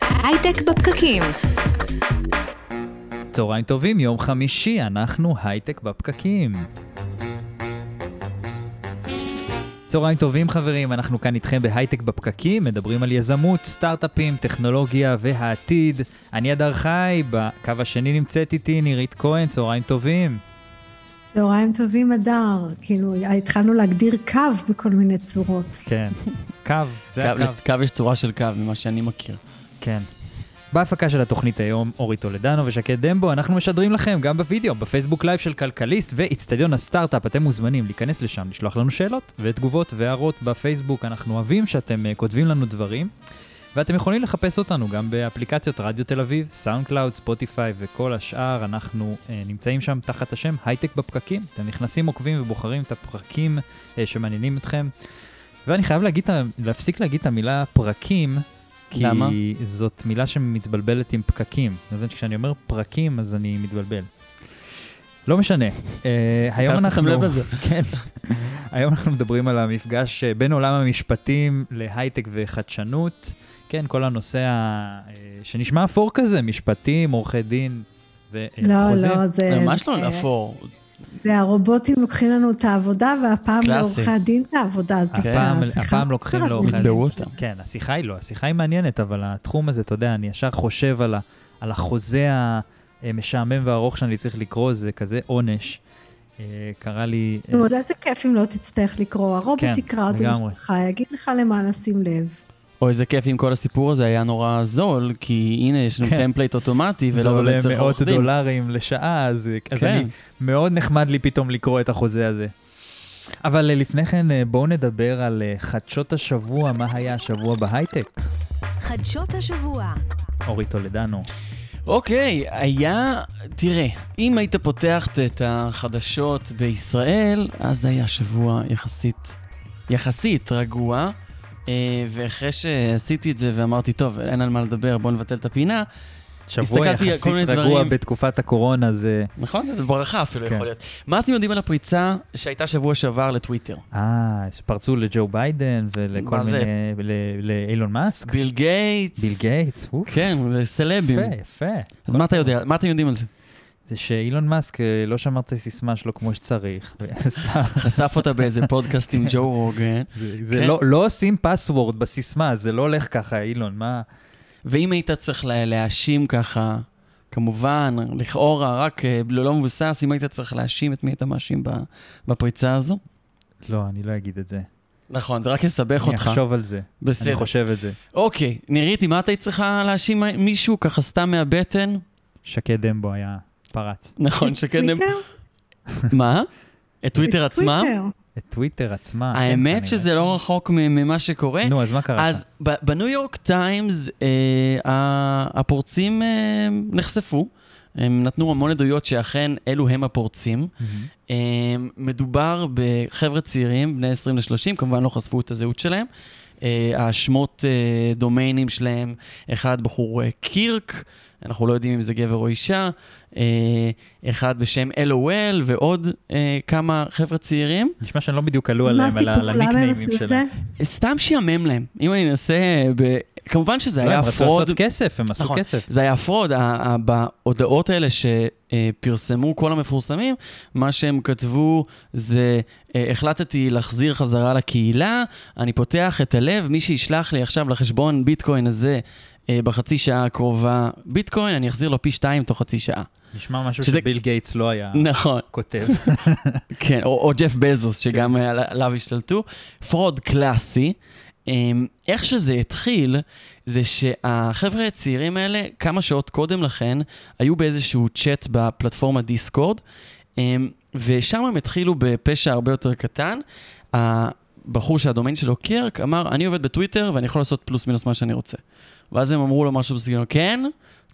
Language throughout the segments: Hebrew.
הייטק בפקקים. צהריים טובים, יום חמישי, אנחנו הייטק בפקקים. צהריים טובים חברים, אנחנו כאן איתכם בהייטק בפקקים, מדברים על יזמות, סטארט-אפים, טכנולוגיה והעתיד. אני אדר חי, בקו השני נמצאת איתי נירית כהן, צהריים טובים. צהריים טובים, אדר. כאילו, התחלנו להגדיר קו בכל מיני צורות. כן, קו, זה קו, הקו. לקו יש צורה של קו, ממה שאני מכיר. כן. בהפקה של התוכנית היום, אורי טולדנו ושקד דמבו, אנחנו משדרים לכם גם בווידאו, בפייסבוק live של כלכליסט ואצטדיון הסטארט-אפ, אתם מוזמנים להיכנס לשם, לשלוח לנו שאלות ותגובות והערות בפייסבוק, אנחנו אוהבים שאתם uh, כותבים לנו דברים, ואתם יכולים לחפש אותנו גם באפליקציות רדיו תל אביב, סאונד קלאוד, ספוטיפיי וכל השאר, אנחנו uh, נמצאים שם תחת השם הייטק בפקקים, אתם נכנסים, עוקבים ובוחרים את הפרקים uh, שמעניינים אתכם. ואני חייב להגיד, להפסיק להגיד את המילה פרקים, כי למה? זאת מילה שמתבלבלת עם פקקים. אז כשאני אומר פרקים, אז אני מתבלבל. לא משנה. אה, היום שם אנחנו... לב לזה. כן. היום אנחנו מדברים על המפגש אה, בין עולם המשפטים להייטק וחדשנות. כן, כל הנושא ה... אה, שנשמע אפור כזה, משפטים, עורכי דין וחוזים. לא, לא, זה... זה ממש לא זה- אפור. זה הרובוטים לוקחים לנו את העבודה, והפעם. לעורכי הדין את העבודה. אז דווקא הפעם, השיחה הפעם לוקחים. לעורכי הדין. נטבעו אותם. כן, השיחה היא לא, השיחה היא מעניינת, אבל התחום הזה, אתה יודע, אני ישר חושב על, החוזה המשעמם והארוך שאני צריך לקרוא, זה כזה עונש. אה, קרה לי... אה, נו, אז איזה כיף אם לא תצטרך לקרוא. הרובוט כן, יקרא אותו. בשבילך, יגיד לך למה לשים לב. או איזה כיף אם כל הסיפור הזה היה נורא זול, כי הנה יש לנו כן. template אוטומטי, זה ולא עולה באמת צריך מאות עורך דין. דולרים לשעה, אז, אז כן. אני, מאוד נחמד לי פתאום לקרוא את החוזה הזה. אבל אה, לפני כן, אה, בואו נדבר על אה, חדשות השבוע, מה היה השבוע בהייטק. חדשות השבוע. אורי טולדנו. אוקיי, היה, תראה, אם היית פותח את החדשות בישראל, אז היה שבוע יחסית, יחסית רגוע. אה, ואחרי שעשיתי את זה ואמרתי, טוב, אין על מה לדבר, בוא נבטל את הפינה, שבוע יחסית רגוע דברים. בתקופת הקורונה, זה... נכון? זה ברכה אפילו כן. יכול להיות. מה אתם יודעים על הפריצה שהייתה שבוע שעבר לטוויטר? אה, שפרצו לג'ו ביידן ולכל זה? מיני... ול- לאילון מאסק. ביל גייטס. ביל גייטס, אוף, כן, לסלבים. יפה, יפה. אז מה אתה יודע? מה אתם יודעים על זה? זה שאילון מאסק אה, לא שמר את הסיסמה שלו כמו שצריך. חשף אותה באיזה פודקאסט עם ג'ו רוגן. זה- כן. לא- לא עושים password בסיסמה, זה לא הולך ככה, אילון, מה... ואם היית צריך לה- להאשים ככה, כמובן, לכאורה, רק אה, לא מבוסס, אם היית צריך להאשים, את מי היית מאשים בפריצה הזו? לא, אני לא אגיד את זה. נכון, זה רק יסבך אני אותך. אחשוב על זה. אני בסדר. חושב את זה. אוקיי, נירית, אם את היית צריכה להאשים מישהו ככה סתם מהבטן? שקד דמבו היה פרץ. נכון, שקד... טוויטר? מה? את טוויטר? טוויטר. את טוויטר עצמה. כן, האמת. שזה לא רחוק ממה שקורה. נו, אז מה קרה? אז בניו יורק טיימס אה, ה- הפורצים אה, נחשפו. הם נתנו המון עדויות שאכן אלו הם הפורצים. אה, מדובר בחבר'ה צעירים, בני 20 ל-30, כמובן לא חשפו את הזהות שלהם. השמות דומיינים שלהם, אחד בחור קירק, אנחנו לא יודעים אם זה גבר או אישה, אה, אחד בשם LOL ועוד אה, כמה חבר'ה צעירים. נשמע שהם לא בדיוק עלו עליהם, על הניקניימים שלהם. זה? סתם שיאמם להם. אם אני אנסה, ב... כמובן שזה לא, היה הם רצו פרוד. לעשות כסף, הם עשו נכון. כסף. זה היה פרוד, בהודעות האלה שפרסמו כל המפורסמים, מה שהם כתבו זה, אה, החלטתי להחזיר חזרה לקהילה, אני פותח את הלב, מי שישלח לי עכשיו לחשבון ביטקוין הזה בחצי שעה הקרובה ביטקוין, אני אחזיר לו פי שתיים תוך חצי שעה. נשמע משהו שזה- שביל גייטס לא היה נכון, כותב. כן, או, או ג'ף בזוס, שגם אה, על- עליו השתלטו. fraud קלאסי. אמ, איך שזה התחיל, זה שהחבר'ה הצעירים האלה, כמה שעות קודם לכן, היו באיזשהו צ'אט בפלטפורמה דיסקורד, אמ, ושם הם התחילו בפשע הרבה יותר קטן. הבחור שהדומיין שלו קירק אמר, אני עובד בטוויטר ואני יכול לעשות פלוס מינוס מה שאני רוצה. ואז הם אמרו לו משהו בסגנון, כן,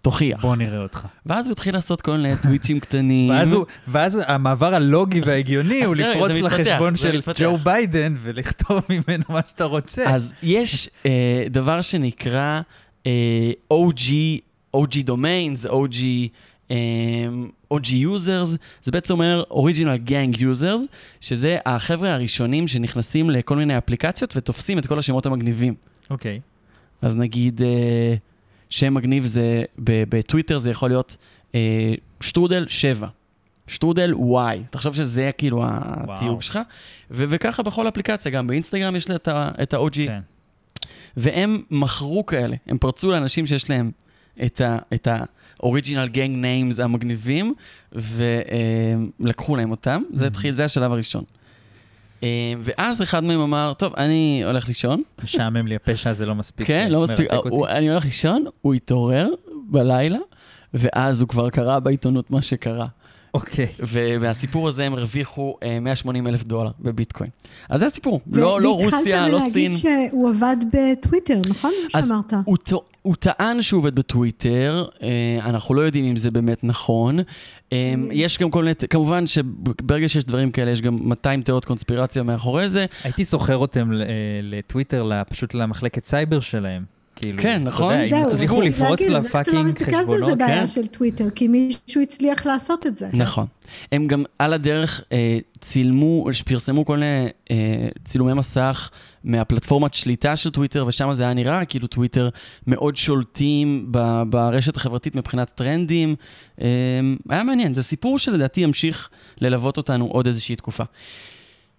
תוכיח. בוא נראה אותך. ואז הוא התחיל לעשות כל מיני טוויצ'ים קטנים. ואז, הוא, ואז המעבר הלוגי וההגיוני הוא לפרוץ לחשבון של. ג'ו ביידן ולכתוב ממנו מה שאתה רוצה. אז יש אה, דבר שנקרא אה, OG, OG Domains, OG, אה, OG Users, זה בעצם אומר Original Gang Users, שזה החבר'ה הראשונים שנכנסים לכל מיני אפליקציות ותופסים את כל השמות המגניבים. אוקיי. אז נגיד אה, שם מגניב זה, בטוויטר זה יכול להיות אה, שטרודל 7. שטרודל וואי, תחשוב שזה כאילו התיוג שלך, ו- וככה בכל אפליקציה, גם באינסטגרם יש לה את ה- את ה-OG, כן. והם מכרו כאלה, הם פרצו לאנשים שיש להם את ה- את ה-Original Gang Names המגניבים, ולקחו להם אותם, זה התחיל, זה השלב הראשון. אה, ואז אחד מהם אמר, טוב, אני הולך לישון, משעמם לי, הפשע הזה לא מספיק. כן, לא מספיק, הוא-. אני הולך לישון, הוא התעורר בלילה, ואז הוא כבר קרא בעיתונות מה שקרה. אוקיי. ו- והסיפור הזה הם הרוויחו אה, 180 אלף דולר בביטקוין. אז זה הסיפור, לא, לא רוסיה, לא סין. והתחלת מלהגיד שהוא עבד בטוויטר, נכון? מה אז שאמרת. הוא, ט- הוא טען שהוא עובד בטוויטר, אה, אנחנו לא יודעים אם זה באמת נכון. אה, יש גם כל מיני, כמובן שברגע שיש דברים כאלה, יש גם 200 תיאוריות קונספירציה מאחורי זה. הייתי סוחר אותם ל- אה, לטוויטר, פשוט למחלקת סייבר שלהם. כאילו, כן, אתה נכון? יודע, אם זהו, הצליחו לפרוץ לא לפאקינג מסתכל על זה, חשבונות. זה בעיה כן. של טוויטר, כי מישהו הצליח לעשות את זה. נכון. הם גם על הדרך אה, צילמו, פרסמו כל מיני אה, צילומי מסך מהפלטפורמת שליטה של טוויטר, ושם זה היה נראה כאילו טוויטר מאוד שולטים ב- ברשת החברתית מבחינת טרנדים. אה, היה מעניין, זה סיפור שלדעתי ימשיך ללוות אותנו עוד איזושהי תקופה.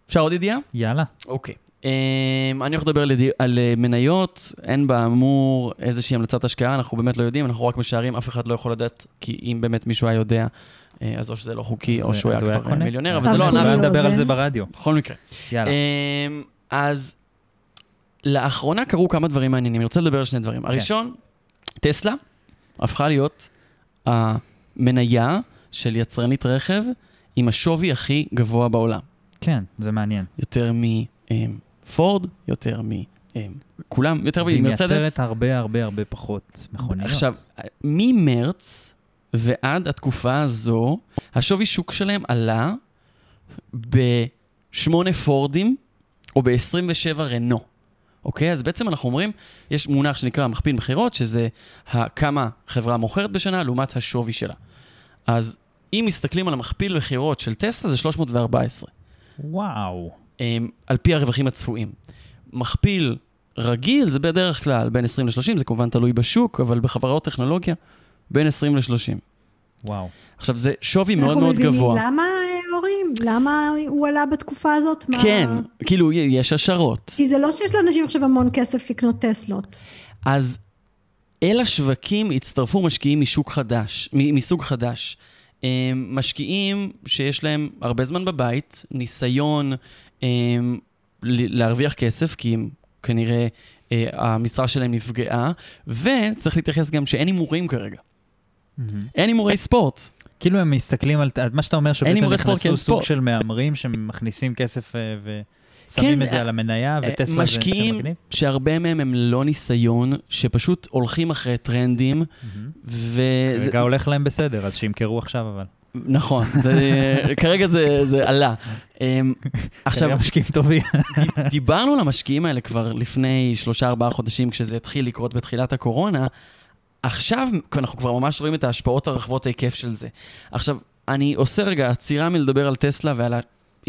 אפשר עוד ידיעה? יאללה. אוקיי. אני הולך לדבר על, uh, מניות, אין באמור איזושהי המלצת השקעה, אנחנו באמת לא יודעים, אנחנו רק משערים, אף אחד לא יכול לדעת, כי אם באמת מישהו היה יודע, uh, אז או שזה לא חוקי, או אז- שהוא היה כבר קונה. מיליונר, אבל זה לא אנחנו אנחנו נדבר על זה- זה ברדיו. בכל מקרה. יאללה. Um, אז לאחרונה קרו כמה דברים מעניינים, אני רוצה לדבר על שני דברים. הראשון, טסלה הפכה להיות המניה של יצרנית רכב עם השווי הכי גבוה בעולם. כן, זה מעניין. יותר מפורד, יותר מכולם, יותר והיא ממרצדס. מייצרת הרבה הרבה הרבה פחות מכוניות. עכשיו, ממרץ ועד התקופה הזו, השווי שוק שלהם עלה בשמונה פורדים או ב-27 רנו. אוקיי? אז בעצם אנחנו אומרים, יש מונח שנקרא מכפיל מכירות, שזה כמה חברה מוכרת בשנה לעומת השווי שלה. אז אם מסתכלים על המכפיל מכירות של טסלה, זה 314. וואו. הם, על פי הרווחים הצפויים. מכפיל רגיל זה בדרך כלל בין 20 ל-30, זה כמובן תלוי בשוק, אבל בחברות טכנולוגיה, בין 20 ל-30. וואו. עכשיו, זה שווי מאוד מאוד אנחנו גבוה. מבינים למה, אה, הורים? למה הוא עלה בתקופה הזאת? מה- כן, כאילו, יש השערות. כי זה לא שיש לאנשים עכשיו המון כסף לקנות טסלות. אז אל השווקים הצטרפו משקיעים משוק חדש, מ- מסוג חדש. הם משקיעים שיש להם הרבה זמן בבית, ניסיון להרוויח כסף, כי הם כנראה אה, המשרה שלהם נפגעה, וצריך להתייחס גם שאין הימורים כרגע. אין הימורי ספורט. כאילו הם מסתכלים על על מה שאתה אומר, שבעצם נכנסו סוג ספורט. של מהמרים שמכניסים כסף אה, ושמים כן, את זה אה, על המניה, וטסלה זה משקיעים. שהרבה מהם הם לא ניסיון, שפשוט הולכים אחרי טרנדים, ו... כרגע הולך להם בסדר, אז שימכרו עכשיו אבל. נכון, זה, כרגע זה, זה עלה. אמ, עכשיו, משקיעים טובים. דיברנו על המשקיעים האלה כבר לפני שלושה-ארבעה חודשים, כשזה התחיל לקרות בתחילת הקורונה. עכשיו, אנחנו כבר ממש רואים את ההשפעות הרחבות ההיקף של זה. עכשיו, אני עושה רגע עצירה מלדבר על טסלה ועל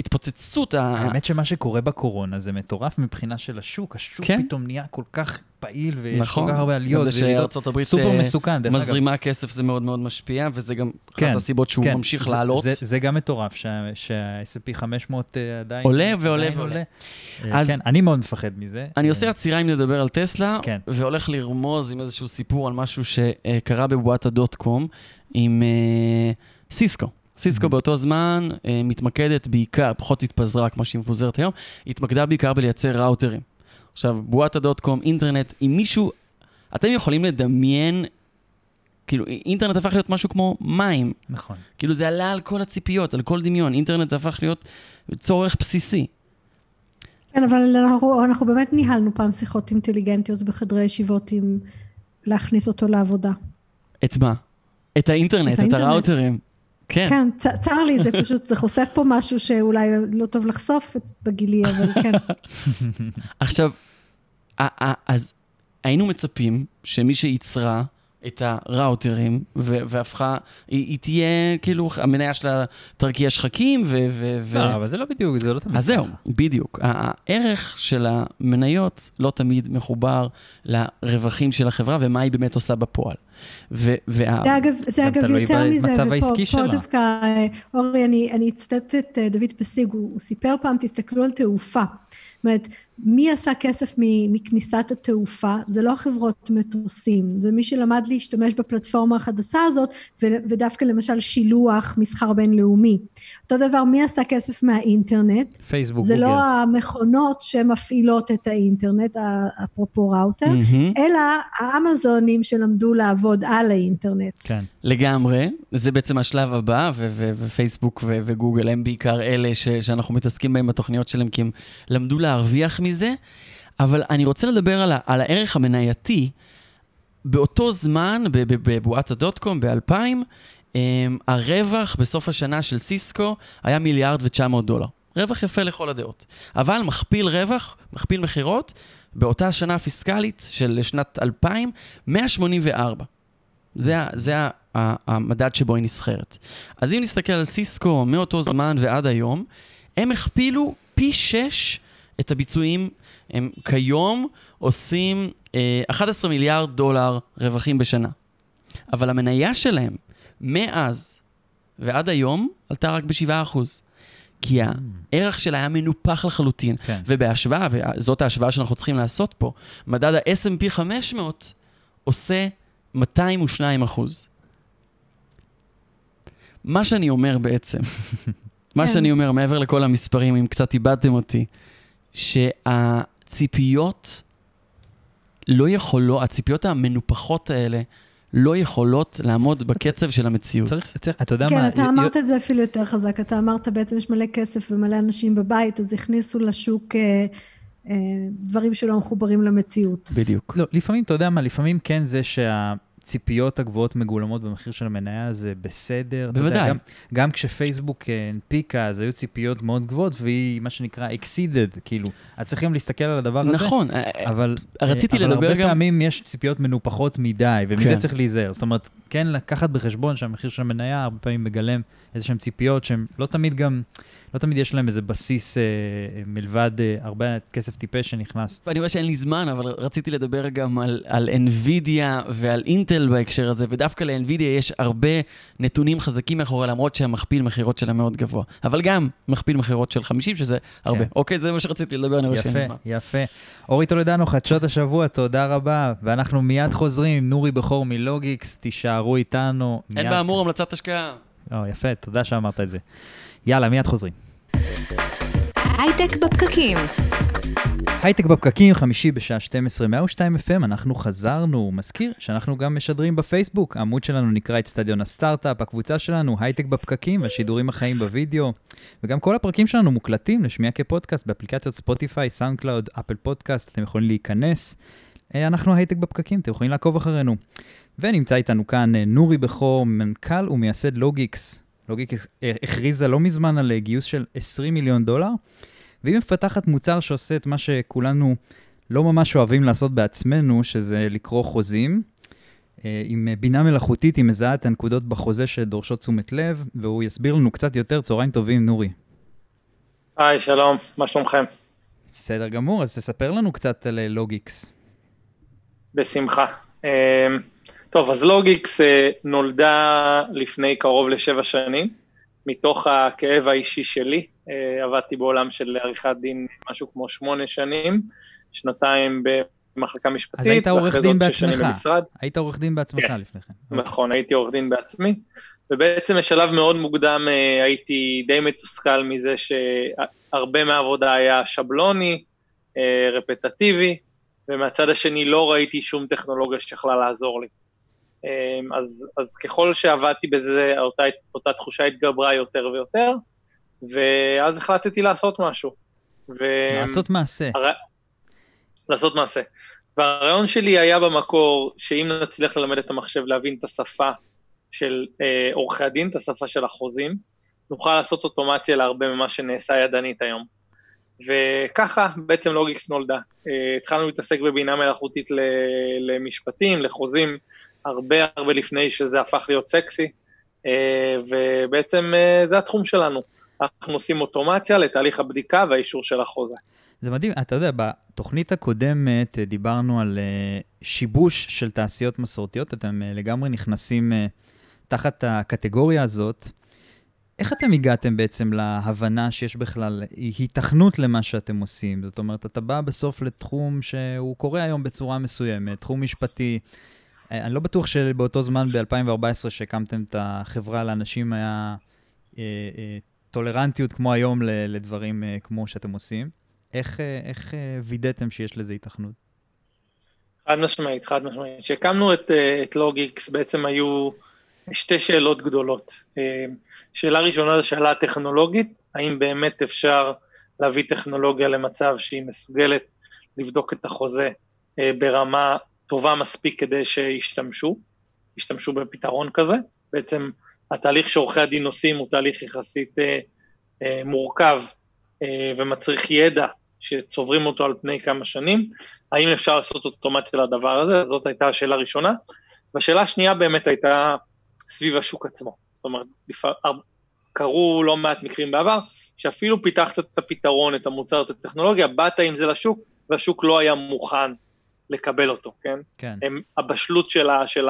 ההתפוצצות ה... האמת שמה שקורה בקורונה זה מטורף מבחינה של השוק. השוק כן. פתאום נהיה כל כך פעיל, ויש נכון. כל כך הרבה עליות זה. שארצות הברית סופר אה, מסוכן, דרך אגב. מזרימה כסף זה מאוד מאוד משפיע, וזה גם כן, אחת הסיבות שהוא כן, ממשיך זה- לעלות. זה, זה גם מטורף, שה- שה-S&P 500 אה, עדיין... עולה ועולה עדיין ועולה. אה, אז- כן, אני מאוד מפחד מזה. אני אה, עושה עצירה אם נדבר על טסלה, כן. והולך לרמוז עם איזשהו סיפור על משהו שקרה בבועת הדוט קום עם אה, סיסקו. סיסקו Mhm. באותו זמן אה, מתמקדת בעיקר, פחות התפזרה כמו שהיא מפוזרת היום, התמקדה בעיקר בלייצר ראוטרים. עכשיו, בועת הדוט קום, אינטרנט, אם מישהו, אתם יכולים לדמיין, כאילו, אינטרנט הפך להיות משהו כמו מים. נכון. כאילו זה עלה על כל הציפיות, על כל דמיון. אינטרנט זה הפך להיות צורך בסיסי. כן, אבל אנחנו, אנחנו באמת ניהלנו פעם שיחות אינטליגנטיות בחדרי ישיבות עם להכניס אותו לעבודה. את מה? את האינטרנט, את את, האינטרנט. הראוטרים. כן. כן, צ, צר לי, זה פשוט, זה חושף פה משהו שאולי לא טוב לחשוף בגילי, אבל כן. עכשיו, אז היינו מצפים שמי שייצרה את הראוטרים, ו- והפכה, היא, היא תהיה, כאילו, המניה שלה תרקיע שחקים, ו... ו-, ו- לא, אבל זה לא בדיוק, זה לא תמיד. אז זהו. בדיוק. הערך של המניות לא תמיד מחובר לרווחים של החברה ומה היא באמת עושה בפועל. ו- וה... זה אגב, זה אגב יותר מזה, ופה פה. דווקא, אה, אורי, אני, אני אצטט את אה, דוד פסיג, הוא, הוא סיפר פעם, תסתכלו על תעופה. זאת אומרת, מי עשה כסף מכניסת התעופה? זה לא חברות מטוסים, זה מי שלמד להשתמש בפלטפורמה החדשה הזאת, ו- ודווקא למשל שילוח מסחר בינלאומי. אותו דבר, מי עשה כסף מהאינטרנט? פייסבוק, זה גוגל. לא המכונות שמפעילות את האינטרנט, אפרופו ראוטר, מהמם. אלא האמזונים שלמדו לעבוד על האינטרנט. כן. לגמרי, זה בעצם השלב הבא, ו- ו- ופייסבוק ו- וגוגל הם בעיקר אלה ש- שאנחנו מתעסקים בהם בתוכניות שלהם, כי הם למדו להרוויח מזה, אבל אני רוצה לדבר על, ה- על הערך המנייתי. באותו זמן, ב- ב- בבועת הדוט קום, ב-2000, um, הרווח בסוף השנה של סיסקו היה מיליארד ו-900 דולר. רווח יפה לכל הדעות. אבל מכפיל רווח, מכפיל מכירות, באותה שנה הפיסקלית של שנת 2000, 184. זה, זה המדד שבו היא נסחרת. אז אם נסתכל על סיסקו מאותו זמן ועד היום, הם הכפילו פי 6 את הביצועים. הם כיום עושים אה, 11 מיליארד דולר רווחים בשנה. אבל המניה שלהם מאז ועד היום עלתה רק ב-7%. כי הערך שלה היה מנופח לחלוטין. כן. ובהשוואה, וזאת ההשוואה שאנחנו צריכים לעשות פה, מדד ה-S&P 500 עושה 202 אחוז. מה שאני אומר בעצם, מה כן. שאני אומר מעבר לכל המספרים, אם קצת איבדתם אותי, שהציפיות לא יכולות, הציפיות המנופחות האלה לא יכולות לעמוד בקצב של המציאות. צריך, צריך, אתה יודע כן, מה, אתה י- אמרת את זה אפילו יותר חזק, אתה אמרת בעצם יש מלא כסף ומלא אנשים בבית, אז הכניסו לשוק אה, דברים שלא מחוברים למציאות. בדיוק. לא, לפעמים, אתה יודע מה, לפעמים כן זה שהציפיות הגבוהות מגולמות במחיר של המניה זה בסדר. אתה יודע, בוודאי. גם, גם כשפייסבוק אה, הנפיקה, אז היו ציפיות מאוד גבוהות, והיא, מה שנקרא, exceeded, כאילו, אז צריכים להסתכל על הדבר הזה. נכון, אה, אבל, רציתי אבל לדבר הרבה גם- פעמים יש ציפיות מנופחות מדי, ומזה כן. צריך להיזהר. זאת אומרת, כן לקחת בחשבון שהמחיר של המניה הרבה פעמים מגלם איזה שהן ציפיות שהן לא תמיד גם, לא תמיד יש להם איזה בסיס אה, אה, מלבד אה, הרבה כסף טיפש שנכנס. ואני רואה שאין לי זמן, אבל רציתי לדבר גם על, על NVIDIA ועל אינטל בהקשר הזה, ודווקא ל-NVIDIA יש הרבה נתונים חזקים מאחורי, למרות שהמכפיל מכירות שלה מאוד גבוה. אבל גם מכפיל מכירות של 50, שזה הרבה. כן. אוקיי, זה מה שרציתי לדבר, אני רואה שאין לי יפה, זמן. יפה. אורי טולדנו, חדשות השבוע, תודה רבה. ואנחנו מיד חוזרים עם נורי בכור מלוגיקס, תישארו איתנו. אין מיד- באמור המלצת השקעה. או, יפה, תודה שאמרת את זה. יאללה, מיד חוזרים. הייטק בפקקים. הייטק בפקקים, חמישי בשעה 12, 102 FM, אנחנו חזרנו. מזכיר שאנחנו גם משדרים בפייסבוק, העמוד שלנו נקרא אצטדיון הסטארט-אפ, הקבוצה שלנו הייטק בפקקים והשידורים החיים בווידאו. וגם כל הפרקים שלנו מוקלטים לשמיעה כפודקאסט באפליקציות ספוטיפיי, סאונד קלאוד, אפל פודקאסט, אתם יכולים להיכנס. אה, אנחנו הייטק בפקקים, אתם יכולים לעקוב אחרינו. ונמצא איתנו כאן אה, נורי בכור, מנכ"ל ומייסד לוגיקס. לוגיקס אה, הכריזה לא מזמן על אה, גיוס של 20 מיליון דולר. והיא מפתחת מוצר שעושה את מה שכולנו לא ממש אוהבים לעשות בעצמנו, שזה לקרוא חוזים. עם בינה מלאכותית היא מזהה את הנקודות בחוזה שדורשות תשומת לב, והוא יסביר לנו קצת יותר. צהריים טובים, נורי. היי, שלום, מה שלומכם? בסדר גמור, אז תספר לנו קצת על לוגיקס. בשמחה. טוב, אז לוגיקס אה, נולדה לפני קרוב לשבע שנים, מתוך הכאב האישי שלי. אה, עבדתי בעולם של עריכת דין משהו כמו שמונה שנים, שנתיים במחלקה משפטית, אז היית עורך דין בעצמך. במשרד. היית עורך דין בעצמך כן. לפני כן. אוקיי. נכון, הייתי עורך דין בעצמי, ובעצם בשלב מאוד מוקדם אה, הייתי די מתוסכל מזה שהרבה מהעבודה היה שבלוני, רפטטיבי, ומהצד השני לא ראיתי שום טכנולוגיה שיכלה לעזור לי. אה, אז, אז ככל שעבדתי בזה, אותה, אותה תחושה התגברה יותר ויותר, ואז החלטתי לעשות משהו. ו... לעשות מעשה. הר... לעשות מעשה. והרעיון שלי היה במקור, שאם נצליח ללמד את המחשב להבין את השפה של אה, עורכי הדין, את השפה של החוזים, נוכל לעשות אוטומציה להרבה ממה שנעשה ידנית היום. וככה בעצם לוגיקס נולדה. אה, התחלנו להתעסק בבינה מלאכותית ל- למשפטים, לחוזים, הרבה הרבה לפני שזה הפך להיות סקסי, אה, ובעצם אה, זה התחום שלנו. אנחנו עושים אוטומציה לתהליך הבדיקה והאישור של החוזה. זה מדהים, אתה יודע, בתוכנית הקודמת אה, דיברנו על שיבוש של תעשיות מסורתיות, אתם לגמרי נכנסים תחת הקטגוריה הזאת. איך אתם הגעתם בעצם להבנה שיש בכלל היתכנות למה שאתם עושים? זאת אומרת, אתה בא בסוף לתחום שהוא קורה היום בצורה מסוימת, תחום משפטי. אני לא בטוח שבאותו זמן, ב-2014, שהקמתם את החברה לאנשים, היה אה, אה, טולרנטיות כמו היום לדברים אה, כמו שאתם עושים. איך, אה, איך אה, וידאתם שיש לזה היתכנות? חד משמעית, חד משמעית. כשהקמנו את, אה, את לוגיקס בעצם היו שתי שאלות גדולות. אה, שאלה ראשונה זו שאלה טכנולוגית, האם באמת אפשר להביא טכנולוגיה למצב שהיא מסוגלת לבדוק את החוזה אה, ברמה טובה מספיק כדי שישתמשו, ישתמשו בפתרון כזה. בעצם התהליך שעורכי הדין עושים הוא תהליך יחסית אה, אה, מורכב אה, ומצריך ידע שצוברים אותו על פני כמה שנים, האם אפשר לעשות אוטומציה לדבר הזה? זאת הייתה השאלה הראשונה. והשאלה השנייה באמת הייתה סביב השוק עצמו. זאת אומרת. קרו לא מעט מקרים בעבר, שאפילו פיתחת את הפתרון, את המוצר, את הטכנולוגיה, באת עם זה לשוק, והשוק לא היה מוכן לקבל אותו, כן? כן. הם, הבשלות של,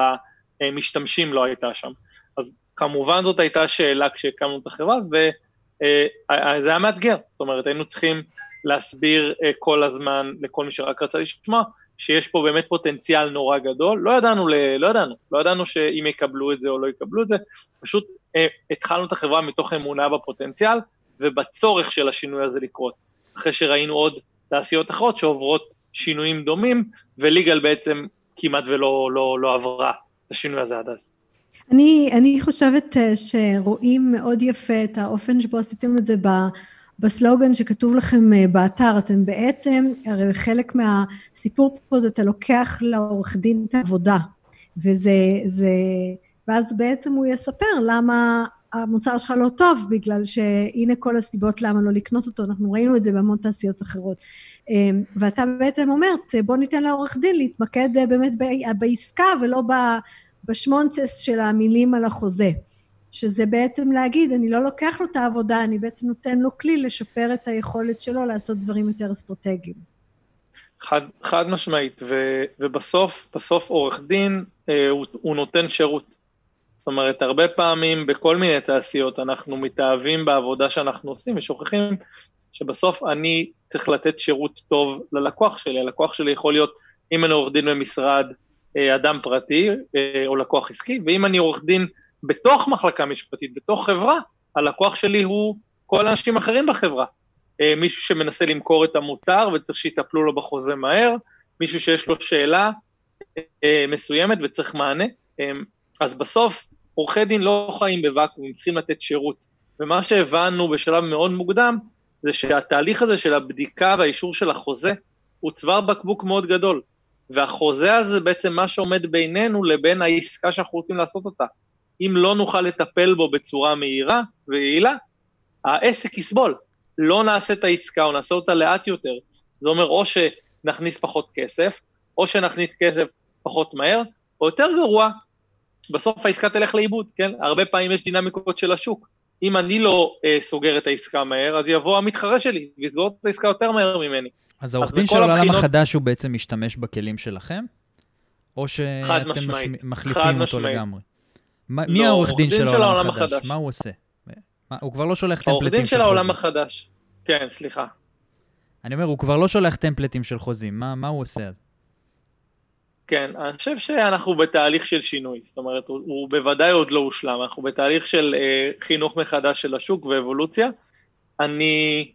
המשתמשים לא הייתה שם. אז כמובן זאת הייתה שאלה כשהקמנו את החברה, וזה היה מאתגר, זאת אומרת, היינו צריכים להסביר אה, כל הזמן לכל מי שרק רצה לשמוע, שיש פה באמת פוטנציאל נורא גדול, לא ידענו, ל... לא ידענו, לא ידענו שאם יקבלו את זה או לא יקבלו את זה, פשוט אה, התחלנו את החברה מתוך אמונה בפוטנציאל ובצורך של השינוי הזה לקרות. אחרי שראינו עוד תעשיות אחרות שעוברות שינויים דומים, וליגל בעצם כמעט ולא לא, לא עברה את השינוי הזה עד אז. אני, אני חושבת אה, שרואים מאוד יפה את האופן שבו עשיתם את זה ב... בסלוגן שכתוב לכם אה, באתר, אתם בעצם, הרי חלק מהסיפור פה זה אתה לוקח לעורך דין את העבודה, וזה, זה, ואז בעצם הוא יספר למה המוצר שלך לא טוב, בגלל שהנה כל הסיבות למה לא לקנות אותו, אנחנו ראינו את זה בהמון תעשיות אחרות. אה, ואתה בעצם אומר, בוא ניתן לעורך דין להתמקד אה, באמת בעסקה ולא בשמונצס של המילים על החוזה. שזה בעצם להגיד, אני לא לוקח לו את העבודה, אני בעצם נותן לו כלי לשפר את היכולת שלו לעשות דברים יותר אסטרטגיים. חד, חד משמעית, ו, ובסוף, בסוף עורך דין, אה, הוא, הוא נותן שירות. זאת אומרת, הרבה פעמים בכל מיני תעשיות אנחנו מתאהבים בעבודה שאנחנו עושים ושוכחים שבסוף אני צריך לתת שירות טוב ללקוח שלי. הלקוח שלי יכול להיות, אם אני עורך דין במשרד, אה, אדם פרטי אה, או לקוח עסקי, ואם אני עורך דין בתוך מחלקה משפטית, בתוך חברה, הלקוח שלי הוא כל האנשים האחרים בחברה. אה, מישהו שמנסה למכור את המוצר וצריך שיטפלו לו בחוזה מהר, מישהו שיש לו שאלה מסוימת וצריך מענה. אז בסוף, עורכי דין לא חיים בוואקום, הם צריכים לתת שירות. ומה שהבנו בשלב מאוד מוקדם, זה שהתהליך הזה של הבדיקה והאישור של החוזה, הוא צוואר בקבוק מאוד גדול. והחוזה הזה בעצם מה שעומד בינינו לבין העסקה שאנחנו רוצים לעשות אותה. אם לא נוכל לטפל בו בצורה מהירה ויעילה, העסק יסבול. לא נעשה את העסקה או נעשה אותה לאט יותר. זה אומר או שנכניס פחות כסף, או שנכניס כסף פחות מהר, או יותר גרוע, בסוף העסקה תלך לאיבוד, כן? הרבה פעמים יש דינמיקות של השוק. אם אני לא אה, סוגר את העסקה מהר, אז יבוא המתחרה שלי ויסגור את העסקה יותר מהר ממני. אז העורך דין של העולם הבחינות... החדש הוא בעצם משתמש בכלים שלכם? או שאתם מש... מחליפים אותו משמעית. לגמרי? לא, מי העורך דין של העולם החדש? החדש? מה הוא עושה? מה, הוא כבר לא שולח טמפלטים של חוזים. העורך דין של העולם החדש. כן, סליחה. אני אומר, הוא כבר לא שולח טמפלטים של חוזים, מה, מה הוא עושה אז? כן, אני חושב שאנחנו בתהליך של שינוי, זאת אומרת, הוא, הוא בוודאי עוד לא הושלם, אנחנו בתהליך של אה, חינוך מחדש של השוק ואבולוציה. אני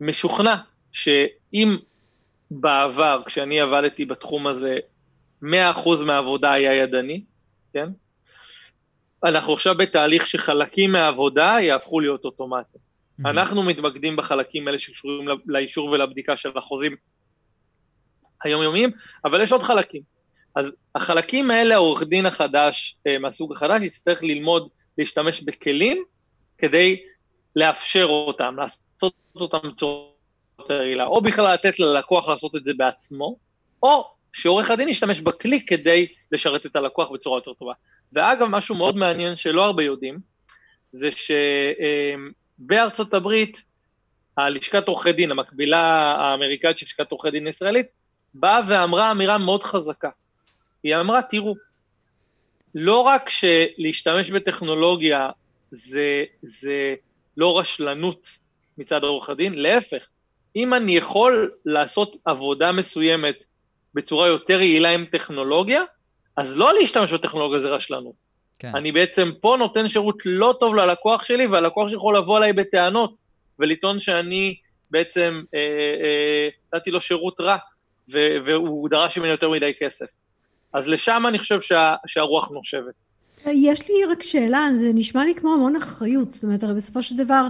משוכנע שאם בעבר, כשאני עבדתי בתחום הזה, 100% מהעבודה היה ידני, כן? אנחנו עכשיו בתהליך שחלקים מהעבודה יהפכו להיות אוטומטיים. Mm-hmm. אנחנו מתמקדים בחלקים האלה שקשורים לאישור ולבדיקה של החוזים היומיומיים, אבל יש עוד חלקים. אז החלקים האלה, העורך דין החדש אה, מהסוג החדש יצטרך ללמוד להשתמש בכלים כדי לאפשר אותם, לעשות אותם בצורה יותר רעילה, או בכלל לתת ללקוח לעשות את זה בעצמו, או שעורך הדין ישתמש בכלי כדי לשרת את הלקוח בצורה יותר טובה. ואגב, משהו מאוד מעניין שלא הרבה יודעים, זה שבארצות הברית, הלשכת עורכי דין, המקבילה האמריקאית של לשכת עורכי דין הישראלית, באה ואמרה אמירה מאוד חזקה. היא אמרה, תראו, לא רק שלהשתמש בטכנולוגיה זה, זה לא רשלנות מצד עורך הדין, להפך, אם אני יכול לעשות עבודה מסוימת בצורה יותר יעילה עם טכנולוגיה, אז לא להשתמש בטכנולוגיה זה רשלנות. כן. אני בעצם פה נותן שירות לא טוב ללקוח שלי, והלקוח שיכול לבוא אליי בטענות ולטעון שאני בעצם אה, אה, נתתי לו שירות רע, ו- והוא דרש ממני יותר מדי כסף. אז לשם אני חושב שה- שהרוח נושבת. יש לי רק שאלה, זה נשמע לי כמו המון אחריות, זאת אומרת, הרי בסופו של דבר,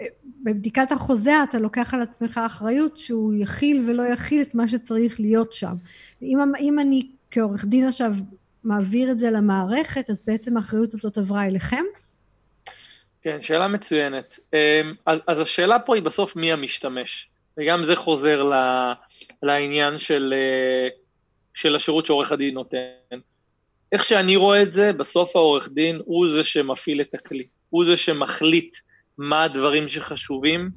אה, בבדיקת החוזה אתה לוקח על עצמך אחריות שהוא יכיל ולא יכיל את מה שצריך להיות שם. אם, אם אני כעורך דין עכשיו מעביר את זה למערכת, אז בעצם האחריות הזאת עברה אליכם? כן, שאלה מצוינת. אמ, אז, אז השאלה פה היא בסוף מי המשתמש, וגם זה חוזר לעניין של, אה, של השירות שעורך הדין נותן. איך שאני רואה את זה, בסוף העורך דין הוא זה שמפעיל את הכלי, הוא זה שמחליט מה הדברים שחשובים,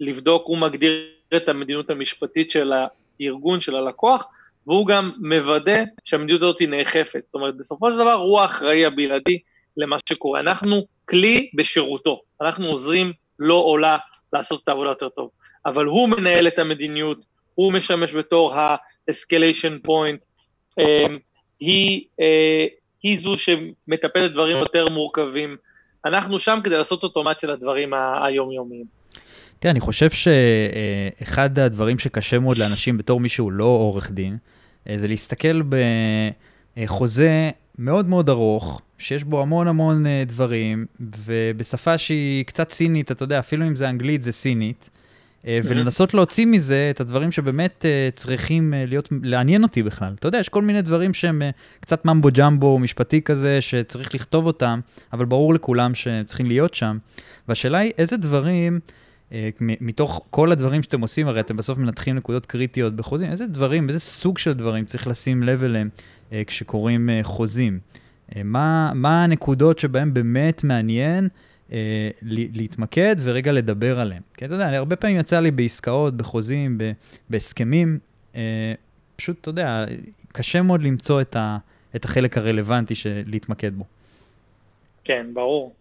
לבדוק, הוא מגדיר את המדיניות המשפטית של הארגון, של הלקוח, והוא גם מוודא שהמדיניות הזאת נאכפת. זאת אומרת, בסופו של דבר הוא האחראי הבלעדי למה שקורה. אנחנו כלי בשירותו, אנחנו עוזרים לו או לה לעשות את העבודה יותר טוב, אבל הוא מנהל את המדיניות, הוא משמש בתור ה-escalation point, אמ, היא, אה, היא זו שמטפלת דברים יותר מורכבים. אנחנו שם כדי לעשות אוטומציה לדברים היומיומיים. תראה, אני חושב שאחד הדברים שקשה מאוד לאנשים בתור מי שהוא לא עורך דין, אה, זה להסתכל בחוזה מאוד מאוד ארוך, שיש בו המון המון אה, דברים, ובשפה שהיא קצת סינית, אתה יודע, אפילו אם זה אנגלית זה סינית, אה, ולנסות להוציא מזה את הדברים שבאמת צריכים להיות, לעניין אותי בכלל. אתה יודע, יש כל מיני דברים שהם קצת ממבו ג'מבו משפטי כזה, שצריך לכתוב אותם, אבל ברור לכולם שהם צריכים להיות שם. והשאלה היא, איזה דברים... אה, מתוך כל הדברים שאתם עושים, הרי אתם בסוף מנתחים נקודות קריטיות בחוזים, איזה דברים, איזה סוג של דברים צריך לשים לב אליהם אה, כשקוראים אה, חוזים? מה, מה הנקודות שבהן באמת מעניין אה, להתמקד ורגע לדבר עליהן? כי אתה יודע, הרבה פעמים יצא לי בעסקאות, בחוזים, בהסכמים, אה, פשוט, אתה יודע, קשה מאוד למצוא את, ה, את החלק הרלוונטי של להתמקד בו. כן, ברור.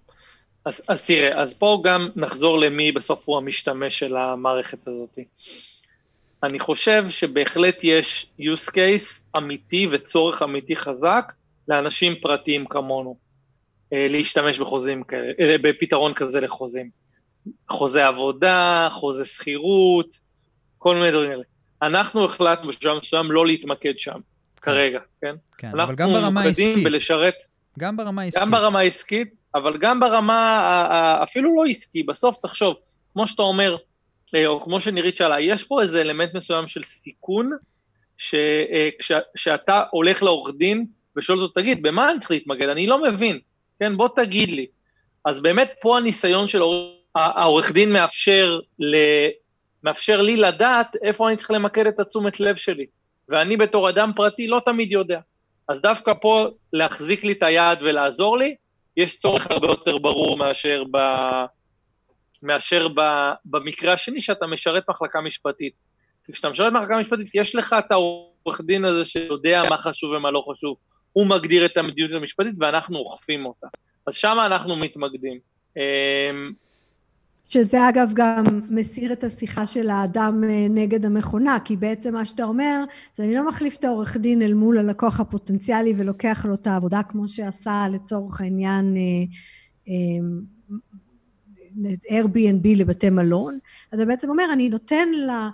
אז, אז תראה, אז פה גם נחזור למי בסוף הוא המשתמש של המערכת הזאת. אני חושב שבהחלט יש use case אמיתי וצורך אמיתי חזק לאנשים פרטיים כמונו, אה, להשתמש בחוזים כאלה, אה, בפתרון כזה לחוזים. חוזה עבודה, חוזה שכירות, כל מיני דברים כאלה. אנחנו החלטנו בשלב מסוים לא להתמקד שם, כן. כרגע, כן? כן, אבל גם ברמה העסקית. בלשרת... גם ברמה העסקית. גם ברמה העסקית, אבל גם ברמה אפילו לא עסקי, בסוף תחשוב, כמו שאתה אומר, אה, או כמו שנירית שאלה, יש פה איזה אלמנט מסוים של סיכון, שכשאתה אה, הולך לעורך דין ושואל אותו, תגיד, במה אני צריך להתמקד? אני לא מבין, כן, בוא תגיד לי. אז באמת פה הניסיון של העורך דין מאפשר, ל... מאפשר לי לדעת איפה אני צריך למקד את התשומת לב שלי. ואני בתור אדם פרטי לא תמיד יודע. אז דווקא פה להחזיק לי את היד ולעזור לי, יש צורך הרבה יותר ברור מאשר, ב, מאשר ב, במקרה השני שאתה משרת מחלקה משפטית. כי כשאתה משרת מחלקה משפטית, יש לך את העורך דין הזה שיודע מה חשוב ומה לא חשוב. הוא מגדיר את המדיניות המשפטית ואנחנו אוכפים אותה. אז שם אנחנו מתמקדים. אמ, שזה אגב גם מסיר את השיחה של האדם אה, נגד המכונה, כי בעצם מה שאתה אומר, זה אני לא מחליף את העורך דין אל מול הלקוח הפוטנציאלי ולוקח לו את העבודה כמו שעשה לצורך העניין אה, אה, Airbnb לבתי מלון, אז אתה בעצם אומר, אני נותן לה,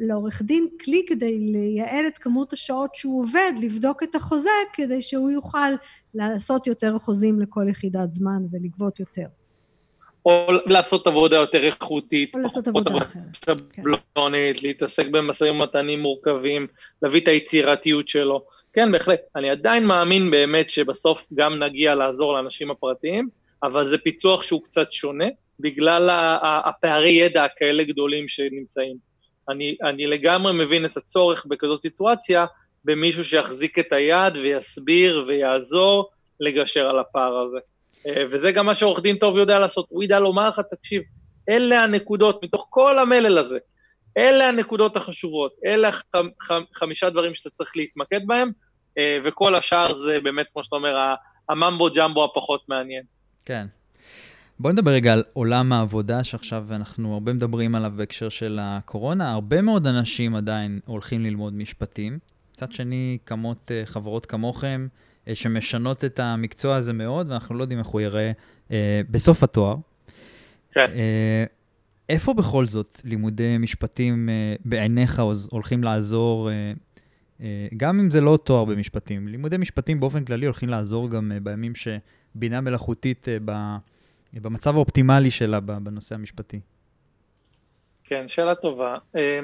לעורך דין כלי כדי לייעל את כמות השעות שהוא עובד, לבדוק את החוזה, כדי שהוא יוכל לעשות יותר חוזים לכל יחידת זמן ולגבות יותר. או לעשות עבודה יותר איכותית, או לעשות עבודה אחרת, שבלונית, כן. להתעסק במשאים ומתנים מורכבים, להביא את היצירתיות שלו. כן, בהחלט. אני עדיין מאמין באמת שבסוף גם נגיע לעזור לאנשים הפרטיים, אבל זה פיצוח שהוא קצת שונה, בגלל הפערי ידע הכאלה גדולים שנמצאים. אני, אני לגמרי מבין את הצורך בכזאת סיטואציה, במישהו שיחזיק את היד ויסביר ויעזור לגשר על הפער הזה. אה, וזה גם מה שעורך דין טוב יודע לעשות, הוא ידע לומר לך, תקשיב, אלה הנקודות, מתוך כל המלל הזה, אלה הנקודות החשובות, אלה חמ, חמ, חמישה דברים שאתה צריך להתמקד בהם, אה, וכל השאר זה באמת, כמו שאתה אומר, הממבו ג'מבו הפחות מעניין. כן. בוא נדבר רגע על עולם העבודה, שעכשיו אנחנו הרבה מדברים עליו בהקשר של הקורונה. הרבה מאוד אנשים עדיין הולכים ללמוד משפטים. מצד שני, קמות אה, חברות כמוכם, אה, שמשנות את המקצוע הזה מאוד, ואנחנו לא יודעים איך הוא ייראה אה, בסוף התואר. כן. איפה בכל זאת לימודי משפטים בעיניך הולכים לעזור, גם אם זה לא תואר במשפטים, לימודי משפטים באופן כללי הולכים לעזור גם בימים שבינה מלאכותית ב, במצב האופטימלי שלה בנושא המשפטי. כן, שאלה טובה. אה,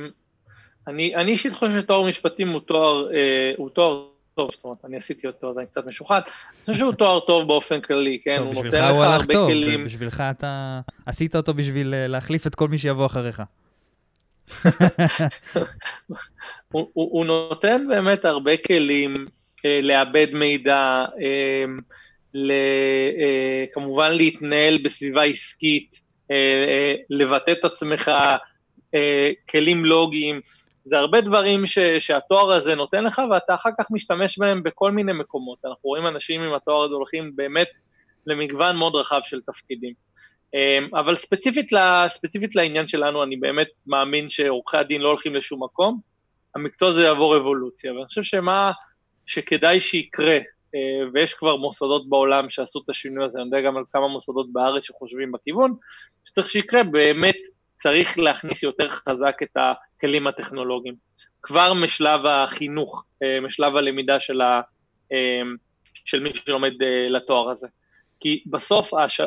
אני, אני אישית חושב שתואר משפטים הוא תואר, אה, הוא תואר טוב, זאת אומרת, אני עשיתי אותו, אז אני קצת משוחד. אני חושב שהוא תואר טוב באופן כללי, כן? טוב, הוא נותן לך הרבה טוב, כלים. בשבילך אתה עשית אותו בשביל אה, להחליף את כל מי שיבוא אחריך. הוא, הוא, הוא נותן באמת הרבה כלים אה, לעבד מידע, אה, כמובן להתנהל בסביבה עסקית, אה, אה, לבטא את עצמך, אה, כלים לוגיים. זה הרבה דברים ש, שהתואר הזה נותן לך, ואתה אחר כך משתמש בהם בכל מיני מקומות. אנחנו רואים אנשים עם התואר הזה הולכים באמת למגוון מאוד רחב של תפקידים. אבל ספציפית, לה, ספציפית לעניין שלנו, אני באמת מאמין שעורכי הדין לא הולכים לשום מקום, המקצוע הזה יעבור אבולוציה, ואני חושב שמה שכדאי שיקרה, אה, ויש כבר מוסדות בעולם שעשו את השינוי הזה, אני יודע גם על כמה מוסדות בארץ שחושבים בכיוון, שצריך שיקרה, באמת צריך להכניס יותר חזק את הכלים הטכנולוגיים. כבר משלב החינוך, אה, משלב הלמידה של, ה, אה, של מי שלומד לתואר הזה. כי בסוף הש,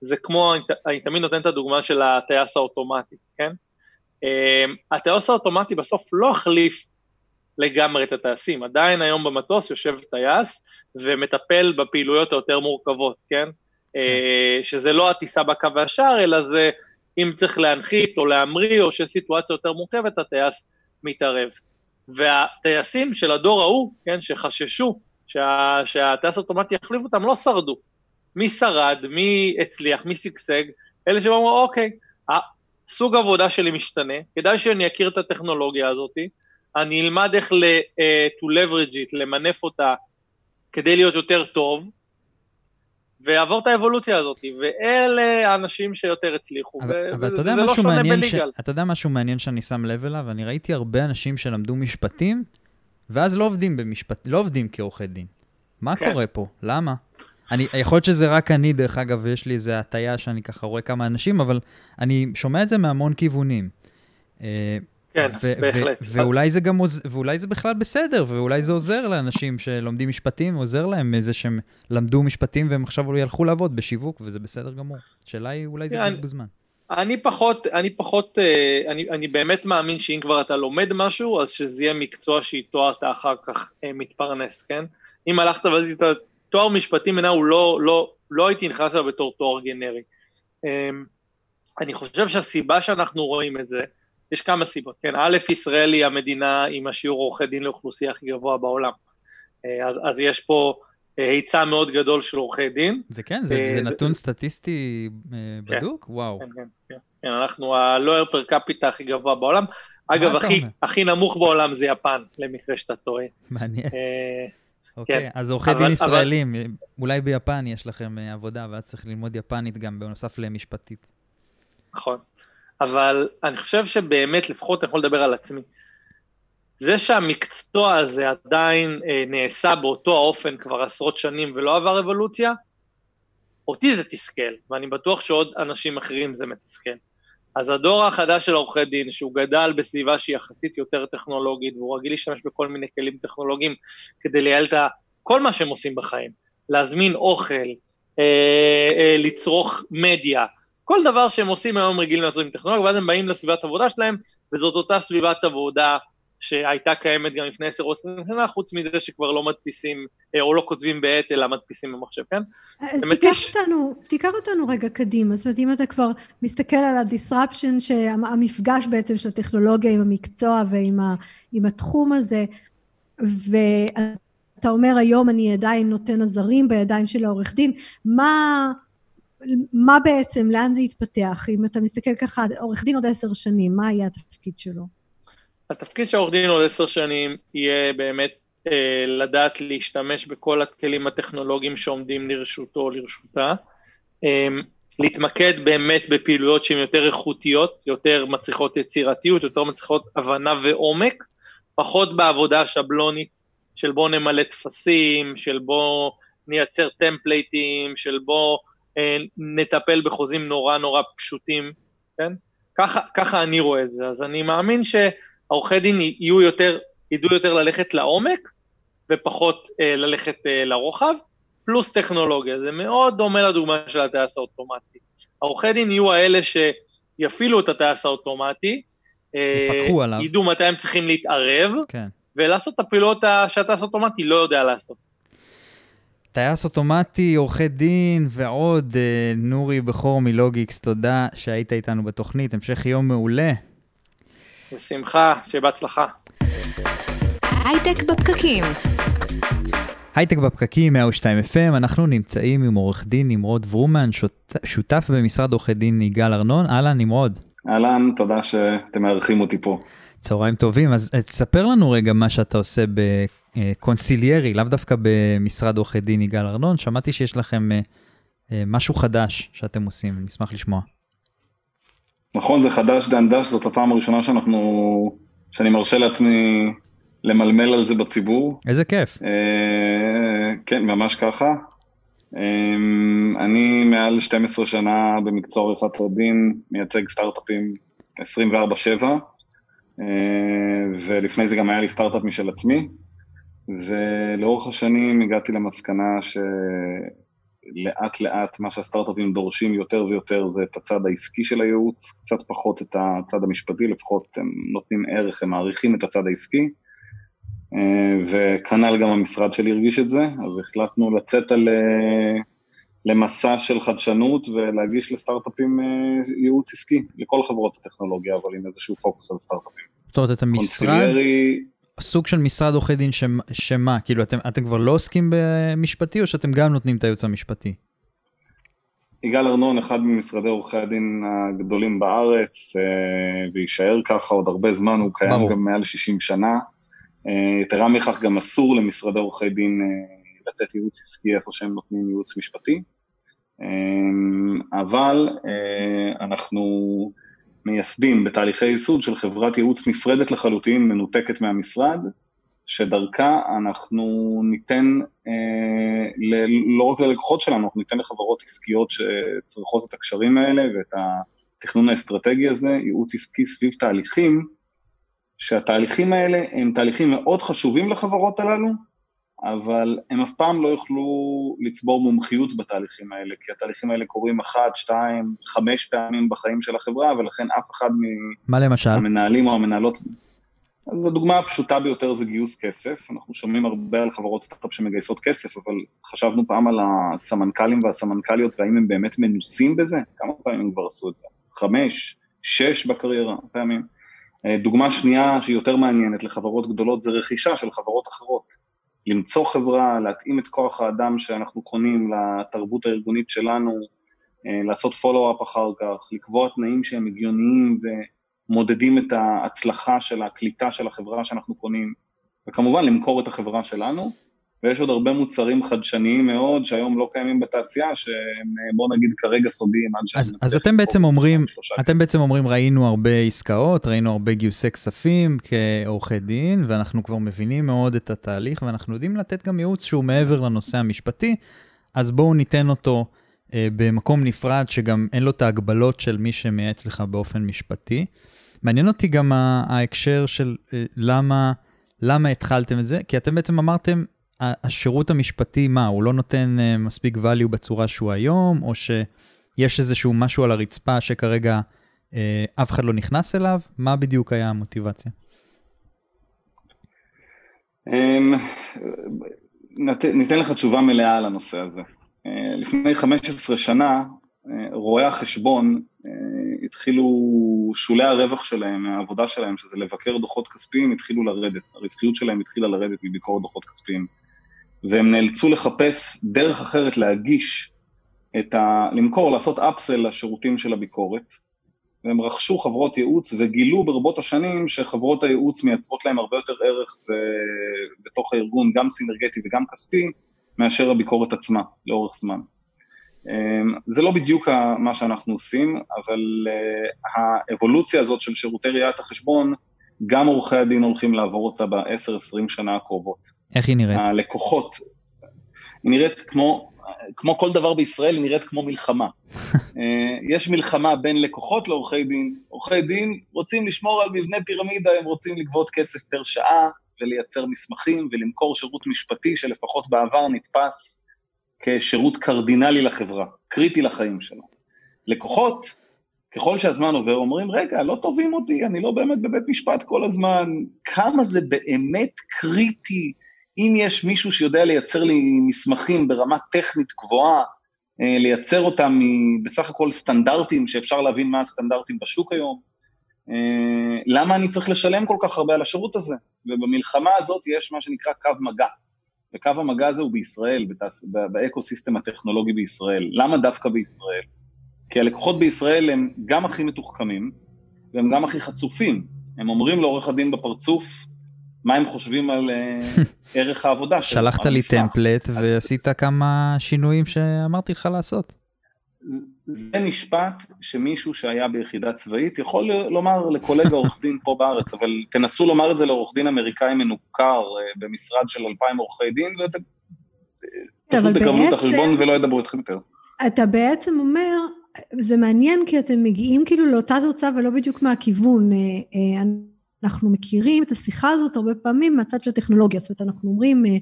זה כמו, אני תמיד נותן את הדוגמה של הטייס האוטומטי, כן? הטייס האוטומטי בסוף לא החליף לגמרי את הטייסים, עדיין היום במטוס יושב טייס ומטפל בפעילויות היותר מורכבות, כן? כן. שזה לא הטיסה בקו הישר, אלא זה אם צריך להנחית או להמריא, או שיש סיטואציה יותר מורכבת, הטייס מתערב. והטייסים של הדור ההוא, כן, שחששו שה, שהטייס האוטומטי יחליף אותם, לא שרדו. מי שרד, מי הצליח, מי שגשג, אלה שאומרים, אוקיי, סוג העבודה שלי משתנה, כדאי שאני אכיר את הטכנולוגיה הזאת, אני אלמד איך ל, uh, to leverage it, למנף אותה כדי להיות יותר טוב, ויעבור את האבולוציה הזאת, ואלה האנשים שיותר הצליחו, אבל, ו- אבל יודע לא שונה בליגל. ש... אתה יודע משהו מעניין שאני שם לב אליו? אני ראיתי הרבה אנשים שלמדו משפטים, ואז לא עובדים במשפט, לא עובדים כעורכי דין. מה כן. קורה פה? למה? אני, יכול להיות שזה רק אני, דרך אגב, ויש לי איזו הטיה שאני ככה רואה כמה אנשים, אבל אני שומע את זה מהמון כיוונים. כן, בהחלט. ואולי זה גם, ואולי זה בכלל בסדר, ואולי זה עוזר לאנשים שלומדים משפטים, עוזר להם מזה שהם למדו משפטים והם עכשיו ילכו לעבוד בשיווק, וזה בסדר גמור. השאלה היא, אולי זה בזבוז זמן. אני פחות, אני פחות, אה, אני, אני באמת מאמין שאם כבר אתה לומד משהו, אז שזה יהיה מקצוע שאיתו אתה אחר כך אה, מתפרנס, כן? אם הלכת ועשית תואר משפטי מנה הוא לא, לא, לא הייתי נכנס אליו בתור תואר גנרי. אמ, אני חושב שהסיבה שאנחנו רואים את זה, יש כמה סיבות, כן, א', ישראל היא המדינה עם השיעור עורכי דין לאוכלוסייה הכי גבוה בעולם. אה, אז, אז יש פה אה, היצע מאוד גדול של עורכי דין. זה כן, זה, זה, זה נתון זה, סטטיסטי כן, בדוק? כן, וואו. כן, כן, כן, כן, אנחנו ה-Lawyer per capita הכי גבוה בעולם. אגב, הכי, הכי נמוך בעולם זה יפן, למקרה שאתה טועה. מעניין. אוקיי, כן. אז עורכי דין ישראלים, אבל... אולי ביפן יש לכם אה, עבודה, ואז צריך ללמוד יפנית גם בנוסף למשפטית. נכון, אבל אני חושב שבאמת, לפחות אני יכול לדבר על עצמי. זה שהמקצוע הזה עדיין אה, נעשה באותו האופן כבר עשרות שנים ולא עבר אבולוציה, אותי זה תסכל, ואני בטוח שעוד אנשים אחרים זה מתסכל. אז הדור החדש של עורכי דין, שהוא גדל בסביבה שהיא יחסית יותר טכנולוגית, והוא רגיל להשתמש בכל מיני כלים טכנולוגיים כדי לייעל את כל מה שהם עושים בחיים, להזמין אוכל, אה, אה, לצרוך מדיה, כל דבר שהם עושים היום רגילים לעשות עם טכנולוגיה, ואז הם באים לסביבת עבודה שלהם, וזאת אותה סביבת עבודה שהייתה קיימת גם לפני עשר או עשרים שנה, חוץ מזה שכבר לא מדפיסים, אה, או לא כותבים בעט, אלא מדפיסים במחשב, כן? אז תיקח מתיש. אותנו, תיקח אותנו רגע קדימה, זאת אומרת, אם אתה כבר מסתכל על ה-disruption, המפגש בעצם של הטכנולוגיה עם המקצוע ועם ה, עם התחום הזה, ואתה אומר היום אני עדיין נותן עזרים בידיים של העורך דין, מה, מה בעצם, לאן זה יתפתח? אם אתה מסתכל ככה, עורך דין עוד עשר שנים, מה יהיה התפקיד שלו? התפקיד של עורך דין עוד עשר שנים יהיה באמת אה, לדעת להשתמש בכל הכלים הטכנולוגיים שעומדים לרשותו או לרשותה, אה, להתמקד באמת בפעילויות שהן יותר איכותיות, יותר מצריכות יצירתיות, יותר מצריכות הבנה ועומק, פחות בעבודה השבלונית של בוא נמלא טפסים, של בוא נייצר טמפלייטים, של בוא נטפל בחוזים נורא נורא פשוטים, כן? ככה, ככה אני רואה את זה, אז אני מאמין ש... העורכי דין יהיו יותר, ידעו יותר ללכת לעומק ופחות אה, ללכת אה, לרוחב, פלוס טכנולוגיה. זה מאוד דומה לדוגמה של הטייס האוטומטי. העורכי דין יהיו האלה שיפעילו את הטייס האוטומטי, אה, יפקחו עליו. ידעו מתי הם צריכים להתערב, כן. ולעשות את הפעולות שהטייס האוטומטי לא יודע לעשות. טייס אוטומטי, עורכי דין ועוד, אה, נורי בכור מלוגיקס, תודה שהיית איתנו בתוכנית, המשך יום מעולה. בשמחה, שבהצלחה. הייטק בפקקים. הייטק בפקקים, 102 FM, אנחנו נמצאים עם עורך דין נמרוד ורומן, שות, שותף במשרד עורכי דין יגאל ארנון. אהלן, נמרוד. אהלן, תודה שאתם מארחים אותי פה. צהריים טובים, אז תספר לנו רגע מה שאתה עושה בקונסיליירי, לאו דווקא במשרד עורכי דין יגאל ארנון. שמעתי שיש לכם אה, אה, משהו חדש שאתם עושים, נשמח לשמוע. נכון, זה חדש דן דש, זאת הפעם הראשונה שאנחנו, שאני מרשה לעצמי למלמל על זה בציבור. איזה כיף. אה, כן, ממש ככה. אה, אני מעל 12 שנה במקצוע עריכת הדין, מייצג סטארט-אפים 24/7, אה, ולפני זה גם היה לי סטארט-אפ משל עצמי, ולאורך השנים הגעתי למסקנה ש... לאט מה שהסטארט-אפים דורשים יותר ויותר זה את הצד העסקי של הייעוץ, קצת פחות את הצד המשפטי, לפחות הם נותנים ערך, הם מעריכים את הצד העסקי, וכנ"ל גם המשרד שלי הרגיש את זה, אז החלטנו לצאת על למסע של חדשנות ולהגיש לסטארט-אפפים ייעוץ עסקי, לכל חברות הטכנולוגיה, אבל עם איזשהו פוקוס על סטארט-אפים. זאת אומרת, אתה משרד, סוג של משרד עורכי דין שמה, כאילו אתם, אתם כבר לא עוסקים במשפטי או שאתם גם נותנים את הייעוץ המשפטי? יגאל ארנון, אחד ממשרדי עורכי הדין הגדולים בארץ, ויישאר ככה עוד הרבה זמן, הוא קיים ברור. גם מעל 60 שנה. יתרה מכך, גם אסור למשרדי עורכי דין לתת ייעוץ עסקי איפה שהם נותנים ייעוץ משפטי. אבל אנחנו מייסדים בתהליכי ייסוד של חברת ייעוץ נפרדת לחלוטין, מנותקת מהמשרד, שדרכה אנחנו ניתן, אה, ל, לא רק ללקוחות שלנו, אנחנו ניתן לחברות עסקיות שצריכות את הקשרים האלה ואת התכנון האסטרטגי הזה, ייעוץ עסקי סביב תהליכים, שהתהליכים האלה הם תהליכים מאוד חשובים לחברות הללו, אבל הם אף פעם לא יוכלו לצבור מומחיות בתהליכים האלה, כי התהליכים האלה קורים אחת, שתיים, חמש פעמים בחיים של החברה, ולכן אף אחד מהמנהלים או המנהלות... אז הדוגמה הפשוטה ביותר זה גיוס כסף. אנחנו שומעים הרבה על חברות סטארט-אפ שמגייסות כסף, אבל חשבנו פעם על הסמנכ"לים והסמנכ"ליות, והאם הם באמת מנוסים בזה? כמה פעמים הם כבר עשו את זה? חמש, שש בקריירה, פעמים. דוגמה שנייה שהיא יותר מעניינת לחברות גדולות זה רכישה של חברות אחרות. למצוא חברה, להתאים את כוח האדם שאנחנו קונים לתרבות הארגונית שלנו, לעשות פולו-אפ אחר כך, לקבוע תנאים שהם הגיוניים ומודדים את ההצלחה של הקליטה של החברה שאנחנו קונים, וכמובן למכור את החברה שלנו, ויש עוד הרבה מוצרים חדשניים מאוד שהיום לא קיימים בתעשייה, שהם בוא נגיד כרגע סודיים עד אז, אז אתם בעצם אומרים, אתם בעצם אומרים ראינו הרבה עסקאות, ראינו הרבה גיוסי כספים כעורכי דין, ואנחנו כבר מבינים מאוד את התהליך, ואנחנו יודעים לתת גם ייעוץ שהוא מעבר לנושא המשפטי, אז בואו ניתן אותו אה, במקום נפרד, שגם אין לו את ההגבלות של מי שמייעץ לך באופן משפטי. מעניין אותי גם ההקשר של אה, למה, למה התחלתם את זה, כי אתם בעצם אמרתם, השירות המשפטי, מה, הוא לא נותן uh, מספיק value בצורה שהוא היום, או שיש איזשהו משהו על הרצפה שכרגע uh, אף אחד לא נכנס אליו? מה בדיוק היה המוטיבציה? אמ, ניתן לך תשובה מלאה על הנושא הזה. אה, לפני 15 שנה, אה, רואי החשבון אה, התחילו, שולי הרווח שלהם, מהעבודה שלהם, שזה לבקר דוחות כספיים, התחילו לרדת. הרווחיות שלהם התחילה לרדת מביקורת דוחות כספיים. והם נאלצו לחפש דרך אחרת להגיש את ה... למכור, לעשות אפסל לשירותים של הביקורת, והם רכשו חברות ייעוץ וגילו ברבות השנים שחברות הייעוץ מייצרות להם הרבה יותר ערך ב... בתוך הארגון, גם סינרגטי וגם כספי, מאשר הביקורת עצמה, לאורך זמן. אמ, זה לא בדיוק מה שאנחנו עושים, אבל אה, האבולוציה הזאת של שירותי ראיית החשבון, גם עורכי הדין הולכים לעבור אותה ב-10-20 שנה הקרובות. איך היא נראית? הלקוחות, היא נראית כמו כמו כל דבר בישראל, היא נראית כמו מלחמה. אה, יש מלחמה בין לקוחות לעורכי דין. עורכי דין רוצים לשמור על מבנה פירמידה, הם רוצים לגבות כסף פר שעה ולייצר מסמכים ולמכור שירות משפטי שלפחות בעבר נתפס כשירות קרדינלי לחברה, קריטי לחיים שלו. לקוחות, ככל שהזמן עובר, אומרים, רגע, לא תובעים אותי, אני לא באמת בבית משפט כל הזמן, כמה זה באמת קריטי אם יש מישהו שיודע לייצר לי מסמכים ברמה טכנית גבוהה, אה, לייצר אותם בסך הכל סטנדרטים, שאפשר להבין מה הסטנדרטים בשוק היום, אה, למה אני צריך לשלם כל כך הרבה על השירות הזה? ובמלחמה הזאת יש מה שנקרא קו מגע. וקו המגע הזה הוא בישראל. ב ecosystem הטכנולוגי בישראל. למה דווקא בישראל? כי הלקוחות בישראל הם גם הכי מתוחכמים, והם גם הכי חצופים. הם אומרים לעורך הדין בפרצוף, מה הם חושבים על אה, ערך העבודה שלהם. שלחת לי טמפלט ועשית כמה שינויים שאמרתי לך לעשות. זה משפט שמישהו שהיה ביחידה צבאית יכול לומר לקולגה עורך דין פה בארץ, אבל תנסו לומר את זה לעורך דין אמריקאי מנוכר אה, במשרד של אלפיים עורכי דין, ואתם פשוט תקבלו את החשבון ולא ידברו איתכם יותר. אתה בעצם אומר, זה מעניין כי אתם מגיעים כאילו לאותה תוצאה ולא בדיוק מהכיוון. אה, אנחנו מכירים את השיחה הזאת הרבה פעמים מהצד של הטכנולוגיה, זאת אומרת אנחנו אומרים אה, אה,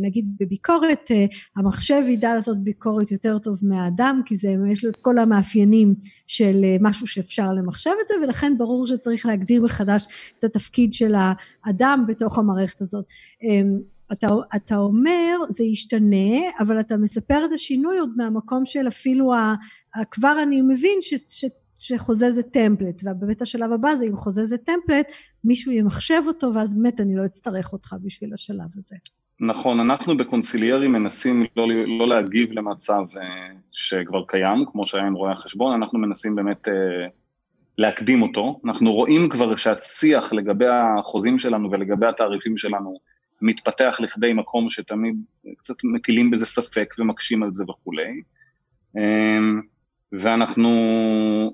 נגיד בביקורת אה, המחשב ידע לעשות ביקורת יותר טוב מהאדם כי זה, יש לו את כל המאפיינים של משהו שאפשר למחשב את זה ולכן ברור שצריך להגדיר מחדש את התפקיד של האדם בתוך המערכת הזאת. אתה, אתה אומר זה ישתנה אבל אתה מספר את השינוי עוד מהמקום של אפילו ה, כבר אני מבין ש, ש, שחוזה זה טמפלט ובאמת השלב הבא זה אם חוזה זה טמפלט מישהו ימחשב אותו ואז באמת אני לא אצטרך אותך בשביל השלב הזה. נכון, אנחנו בקונסיליארי מנסים לא, לא להגיב למצב uh, שכבר קיים, כמו שהיה עם רואי החשבון, אנחנו מנסים באמת uh, להקדים אותו. אנחנו רואים כבר שהשיח לגבי החוזים שלנו ולגבי התעריפים שלנו מתפתח לכדי מקום שתמיד קצת מטילים בזה ספק ומקשים על זה וכולי. Um, ואנחנו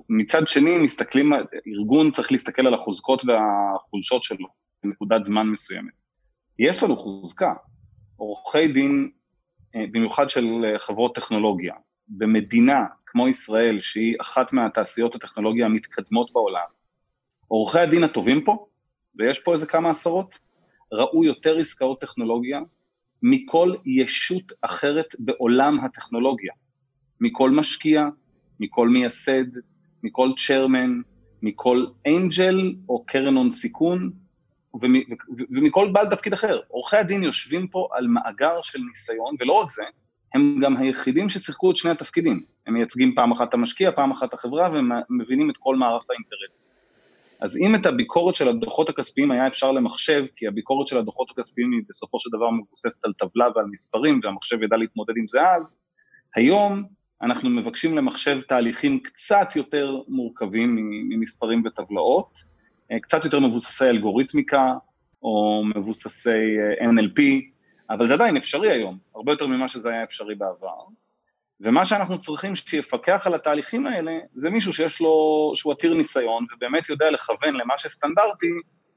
מצד שני מסתכלים, ארגון צריך להסתכל על החוזקות והחולשות שלו בנקודת זמן מסוימת. יש לנו חוזקה, עורכי דין, אה, במיוחד של אה, חברות טכנולוגיה, במדינה כמו ישראל, שהיא אחת מהתעשיות הטכנולוגיה המתקדמות בעולם, עורכי הדין הטובים פה, ויש פה איזה כמה עשרות, ראו יותר עסקאות טכנולוגיה מכל ישות אחרת בעולם הטכנולוגיה, מכל משקיע, מכל מייסד, מכל צ'רמן, מכל אנג'ל או קרן הון סיכון, ומכל בעל תפקיד אחר. עורכי הדין יושבים פה על מאגר של ניסיון, ולא רק זה, הם גם היחידים ששיחקו את שני התפקידים. הם מייצגים פעם אחת את המשקיע, פעם אחת את החברה, והם מבינים את כל מערך האינטרס. אז אם את הביקורת של הדוחות הכספיים היה אפשר למחשב, כי הביקורת של הדוחות הכספיים היא בסופו של דבר מבוססת על טבלה ועל מספרים, והמחשב ידע להתמודד עם זה אז, היום אנחנו מבקשים למחשב תהליכים קצת יותר מורכבים ממספרים וטבלאות, אה, קצת יותר מבוססי אלגוריתמיקה או מבוססי אה, NLP, אבל זה עדיין אפשרי היום, הרבה יותר ממה שזה היה אפשרי בעבר. ומה שאנחנו צריכים שיפקח על התהליכים האלה, זה מישהו שיש לו, שהוא עתיר ניסיון ובאמת יודע לכוון למה שסטנדרטי,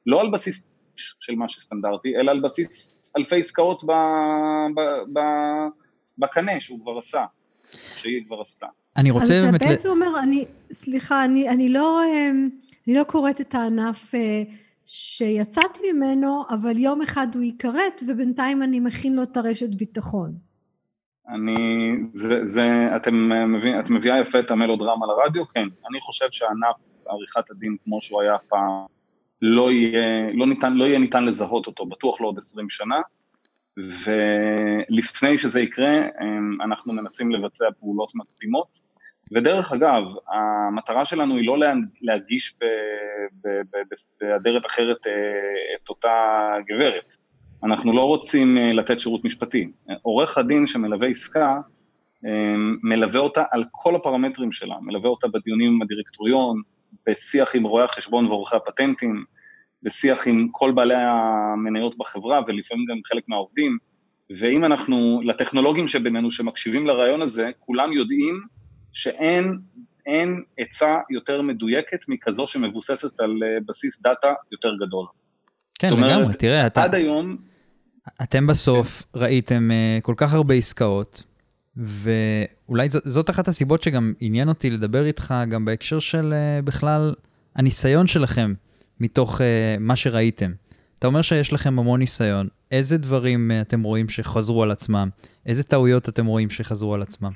לא על בסיס של מה שסטנדרטי, אלא על בסיס אלפי עסקאות בקנה שהוא כבר עשה. שהיא כבר עשתה. אני רוצה באמת... אז אתה בעצם אומר, אני, סליחה, אני, אני, לא, אמ, אני לא קוראת את הענף אה, שיצאתי ממנו, אבל יום אחד הוא ייכרת, ובינתיים אני מכין לו את הרשת ביטחון. אני, זה, זה, אתם אה, מביאים, את מביאה יפה את המלודרמה לרדיו? כן. אני חושב שענף עריכת הדין כמו שהוא היה פעם, לא יהיה, לא, ניתן, לא יהיה ניתן לזהות אותו, בטוח לא עוד 20 שנה, ולפני שזה יקרה, אנחנו מנסים לבצע פעולות מקדימות. ודרך אגב, המטרה שלנו היא לא להגיש באדרת אחרת אה, את אותה גברת. אנחנו לא רוצים אה, לתת שירות משפטי. עורך הדין שמלווה עסקה, אה, מלווה אותה על כל הפרמטרים שלה, מלווה אותה בדיונים עם הדירקטוריון, בשיח עם רואי החשבון ועורכי הפטנטים, בשיח עם כל בעלי המניות בחברה ולפעמים גם חלק מהעובדים, ואם אנחנו, לטכנולוגים שבינינו שמקשיבים לרעיון הזה, כולם יודעים שאין אין עצה יותר מדויקת מכזו שמבוססת על אה, בסיס דאטה יותר גדול. כן, לגמרי, תראה, אתה... עד היום... אתם בסוף כן. ראיתם uh, כל כך הרבה עסקאות, ואולי זאת, זאת אחת הסיבות שגם עניין אותי לדבר איתך גם בהקשר של uh, בכלל הניסיון שלכם מתוך uh, מה שראיתם. אתה אומר שיש לכם המון ניסיון, איזה דברים אתם רואים שחזרו על עצמם? איזה טעויות אתם רואים שחזרו על עצמם?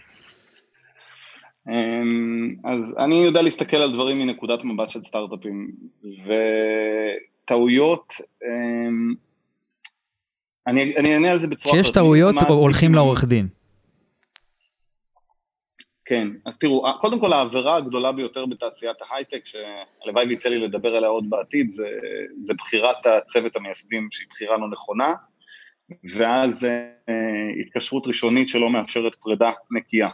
אמ, אז אני יודע להסתכל על דברים מנקודת מבט של סטארט-אפים, וטעויות, אמ, אני, אענה על זה בצורה... כשיש טעויות הולכים לעורך דין. כן, אז תראו, קודם כל העבירה הגדולה ביותר בתעשיית ההייטק, שהלוואי ויצא לי לדבר עליה עוד בעתיד, זה, זה בחירת הצוות המייסדים שהיא בחירה לא נכונה, ואז אה, התקשרות ראשונית שלא מאפשרת פרידה נקייה.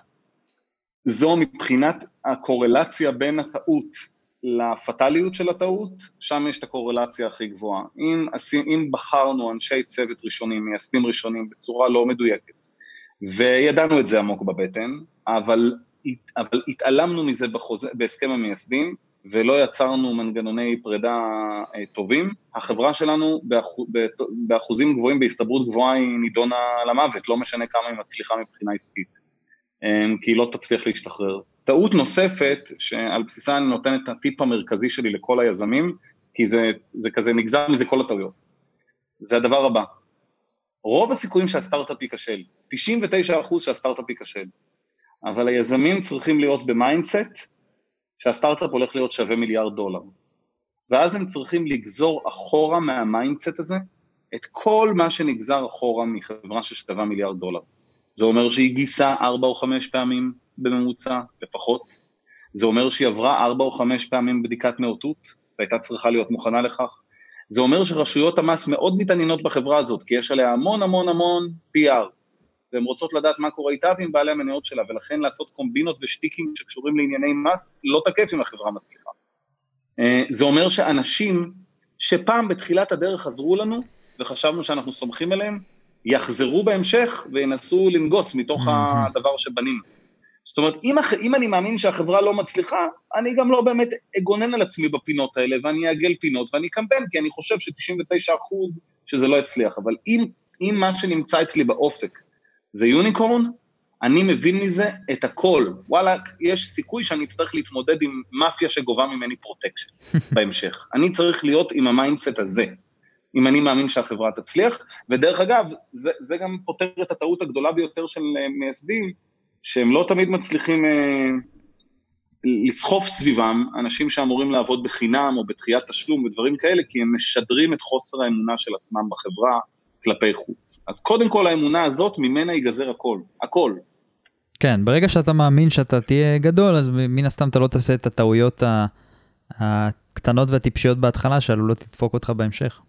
זו מבחינת הקורלציה בין הטעות לפטאליות של הטעות, שם יש את הקורלציה הכי גבוהה. אם, אם בחרנו אנשי צוות ראשונים, מייסדים ראשונים, בצורה לא מדויקת, וידענו את זה עמוק בבטן, אבל, אבל התעלמנו מזה בחוזה, בהסכם המייסדים, ולא יצרנו מנגנוני פרידה אה, טובים, החברה שלנו באחוז, באחוזים גבוהים, בהסתברות גבוהה, היא נידונה למוות, לא משנה כמה היא מצליחה מבחינה עסקית. אמ, כי היא לא תצליח להשתחרר. טעות נוספת, שעל בסיסה אני נותן את הטיפ המרכזי שלי לכל היזמים, כי זה, זה כזה נגזר מזה כל הטעויות. זה הדבר הבא, רוב הסיכויים שהסטארט-אפ ייכשל, 99% שהסטארט-אפ ייכשל, אבל היזמים צריכים להיות ב mindset שהסטארט-אפ הולך להיות שווה מיליארד דולר. ואז הם צריכים לגזור אחורה מה mindset הזה את כל מה שנגזר אחורה מחברה ששווה מיליארד דולר. זה אומר שהיא גייסה ארבע או חמש פעמים בממוצע, לפחות. זה אומר שהיא עברה ארבע או חמש פעמים בדיקת נאותות, והייתה צריכה להיות מוכנה לכך. זה אומר שרשויות המס מאוד מתעניינות בחברה הזאת, כי יש עליה המון המון המון PR, והן רוצות לדעת מה קורה איתה ועם בעלי המניות שלה, ולכן לעשות קומבינות ושטיקים שקשורים לענייני מס לא תקף אם החברה מצליחה. אה, זה אומר שאנשים שפעם בתחילת הדרך עזרו לנו, וחשבנו שאנחנו סומכים עליהם, יחזרו בהמשך וינסו לנגוס מתוך הדבר שבנינו. זאת אומרת, אם, אם אני מאמין שהחברה לא מצליחה, אני גם לא באמת אגונן על עצמי בפינות האלה, ואני אעגל פינות, ואני קמפיין, כי אני חושב ש-99% אחוז שזה לא יצליח. אבל אם, אם מה שנמצא אצלי באופק זה unicorn, אני מבין מזה את הכל. וואלה, יש סיכוי שאני אצטרך להתמודד עם מאפיה שגובה ממני פרוטקשן בהמשך. אני צריך להיות עם ה mindset הזה. אם אני מאמין שהחברה תצליח, ודרך אגב, זה, זה גם פותר את הטעות הגדולה ביותר של אה, מייסדים, שהם לא תמיד מצליחים אה, לסחוף סביבם אנשים שאמורים לעבוד בחינם או בדחיית תשלום ודברים כאלה, כי הם משדרים את חוסר האמונה של עצמם בחברה כלפי חוץ. אז קודם כל האמונה הזאת, ממנה ייגזר הכל, הכל. כן, ברגע שאתה מאמין שאתה תהיה גדול, אז מן הסתם אתה לא תעשה את הטעויות הקטנות והטיפשיות בהתחלה שעלולות לדפוק אותך בהמשך.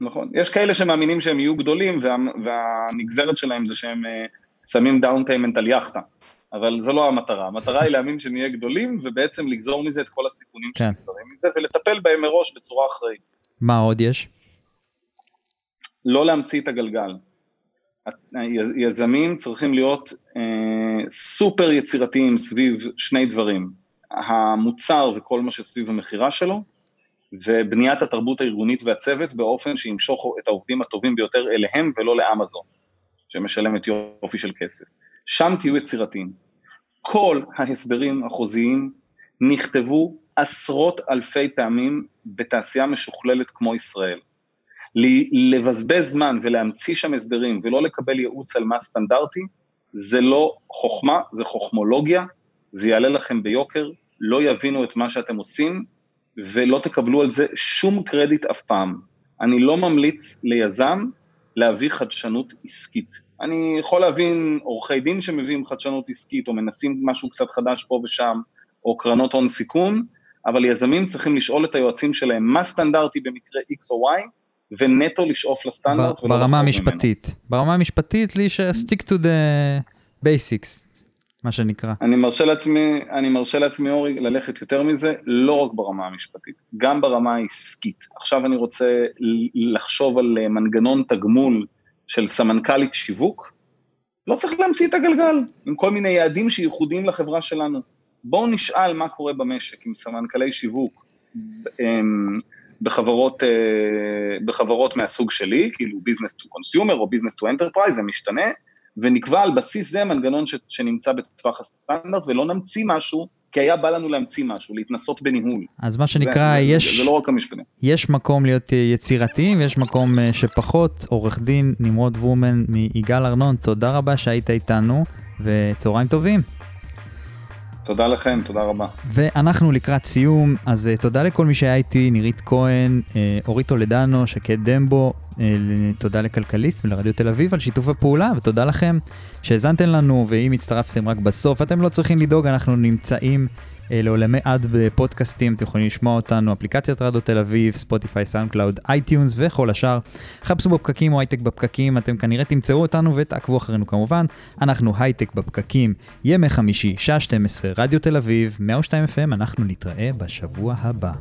נכון. יש כאלה שמאמינים שהם יהיו גדולים, וה, והנגזרת שלהם זה שהם אה, שמים down payment על יאכטה. אבל זו לא המטרה, המטרה היא להאמין שנהיה גדולים, ובעצם לגזור מזה את כל הסיכונים כן. שנגזרים מזה, ולטפל בהם מראש בצורה אחראית. מה עוד יש? לא להמציא את הגלגל. יזמים צריכים להיות אה, סופר יצירתיים סביב שני דברים, המוצר וכל מה שסביב המכירה שלו, ובניית התרבות הארגונית והצוות באופן שימשוך את העובדים הטובים ביותר אליהם ולא לאמזון, שמשלמת יופי של כסף. שם תהיו יצירתיים. כל ההסדרים החוזיים נכתבו עשרות אלפי פעמים בתעשייה משוכללת כמו ישראל. לבזבז זמן ולהמציא שם הסדרים ולא לקבל ייעוץ על מה סטנדרטי, זה לא חוכמה, זה חוכמולוגיה, זה יעלה לכם ביוקר, לא יבינו את מה שאתם עושים, ולא תקבלו על זה שום קרדיט אף פעם. אני לא ממליץ ליזם להביא חדשנות עסקית. אני יכול להבין עורכי דין שמביאים חדשנות עסקית, או מנסים משהו קצת חדש פה ושם, או קרנות הון סיכון, אבל יזמים צריכים לשאול את היועצים שלהם מה סטנדרטי במקרה X או Y, ונטו לשאוף לסטנדרט. ברמה המשפטית. ממנו. ברמה המשפטית, לי ש- stick to the basics, מה שנקרא. אני מרשה לעצמי, אני מרשה לעצמי אורי ללכת יותר מזה, לא רק ברמה המשפטית, גם ברמה העסקית. עכשיו אני רוצה לחשוב על אה, מנגנון תגמול של סמנכ"לית שיווק, לא צריך להמציא את הגלגל, עם כל מיני יעדים שייחודיים לחברה שלנו. בואו נשאל מה קורה במשק עם סמנכ"לי שיווק אמ, בחברות, אה, בחברות מהסוג שלי, כאילו business to consumer או business to enterprise, זה משתנה, ונקבע על בסיס זה מנגנון ש, שנמצא בטווח הסטנדרט, ולא נמציא משהו, כי היה בא לנו להמציא משהו, להתנסות בניהול. אז מה שנקרא, זה, יש... זה, זה לא רק המשפטים. יש מקום להיות יצירתיים, יש מקום אה, שפחות. עורך דין נמרוד וומן מיגאל ארנון, תודה רבה שהיית איתנו, וצהריים טובים. תודה לכם, תודה רבה. ואנחנו לקראת סיום, אז אה, תודה לכל מי שהיה איתי, נירית כהן, אה, אורית טולדנו, שקד דמבו, אה, תודה לכלכליסט ולרדיו תל אביב על שיתוף הפעולה, ותודה לכם שהאזנתם לנו, ואם הצטרפתם רק בסוף, אתם לא צריכים לדאוג, אנחנו נמצאים אה, לעולמי עד בפודקאסטים, אתם יכולים לשמוע אותנו, אפליקציית רדיו תל אביב, ספוטיפיי, סאונד קלאוד, אייטיונס וכל השאר. חפשו בפקקים או הייטק בפקקים, אתם כנראה תמצאו אותנו ותעקבו אחרינו כמובן. אנחנו הייטק בפקקים, ימי חמישי, שעה 12, רדיו תל אביב, 102 FM, אנחנו נתראה בשבוע הבא.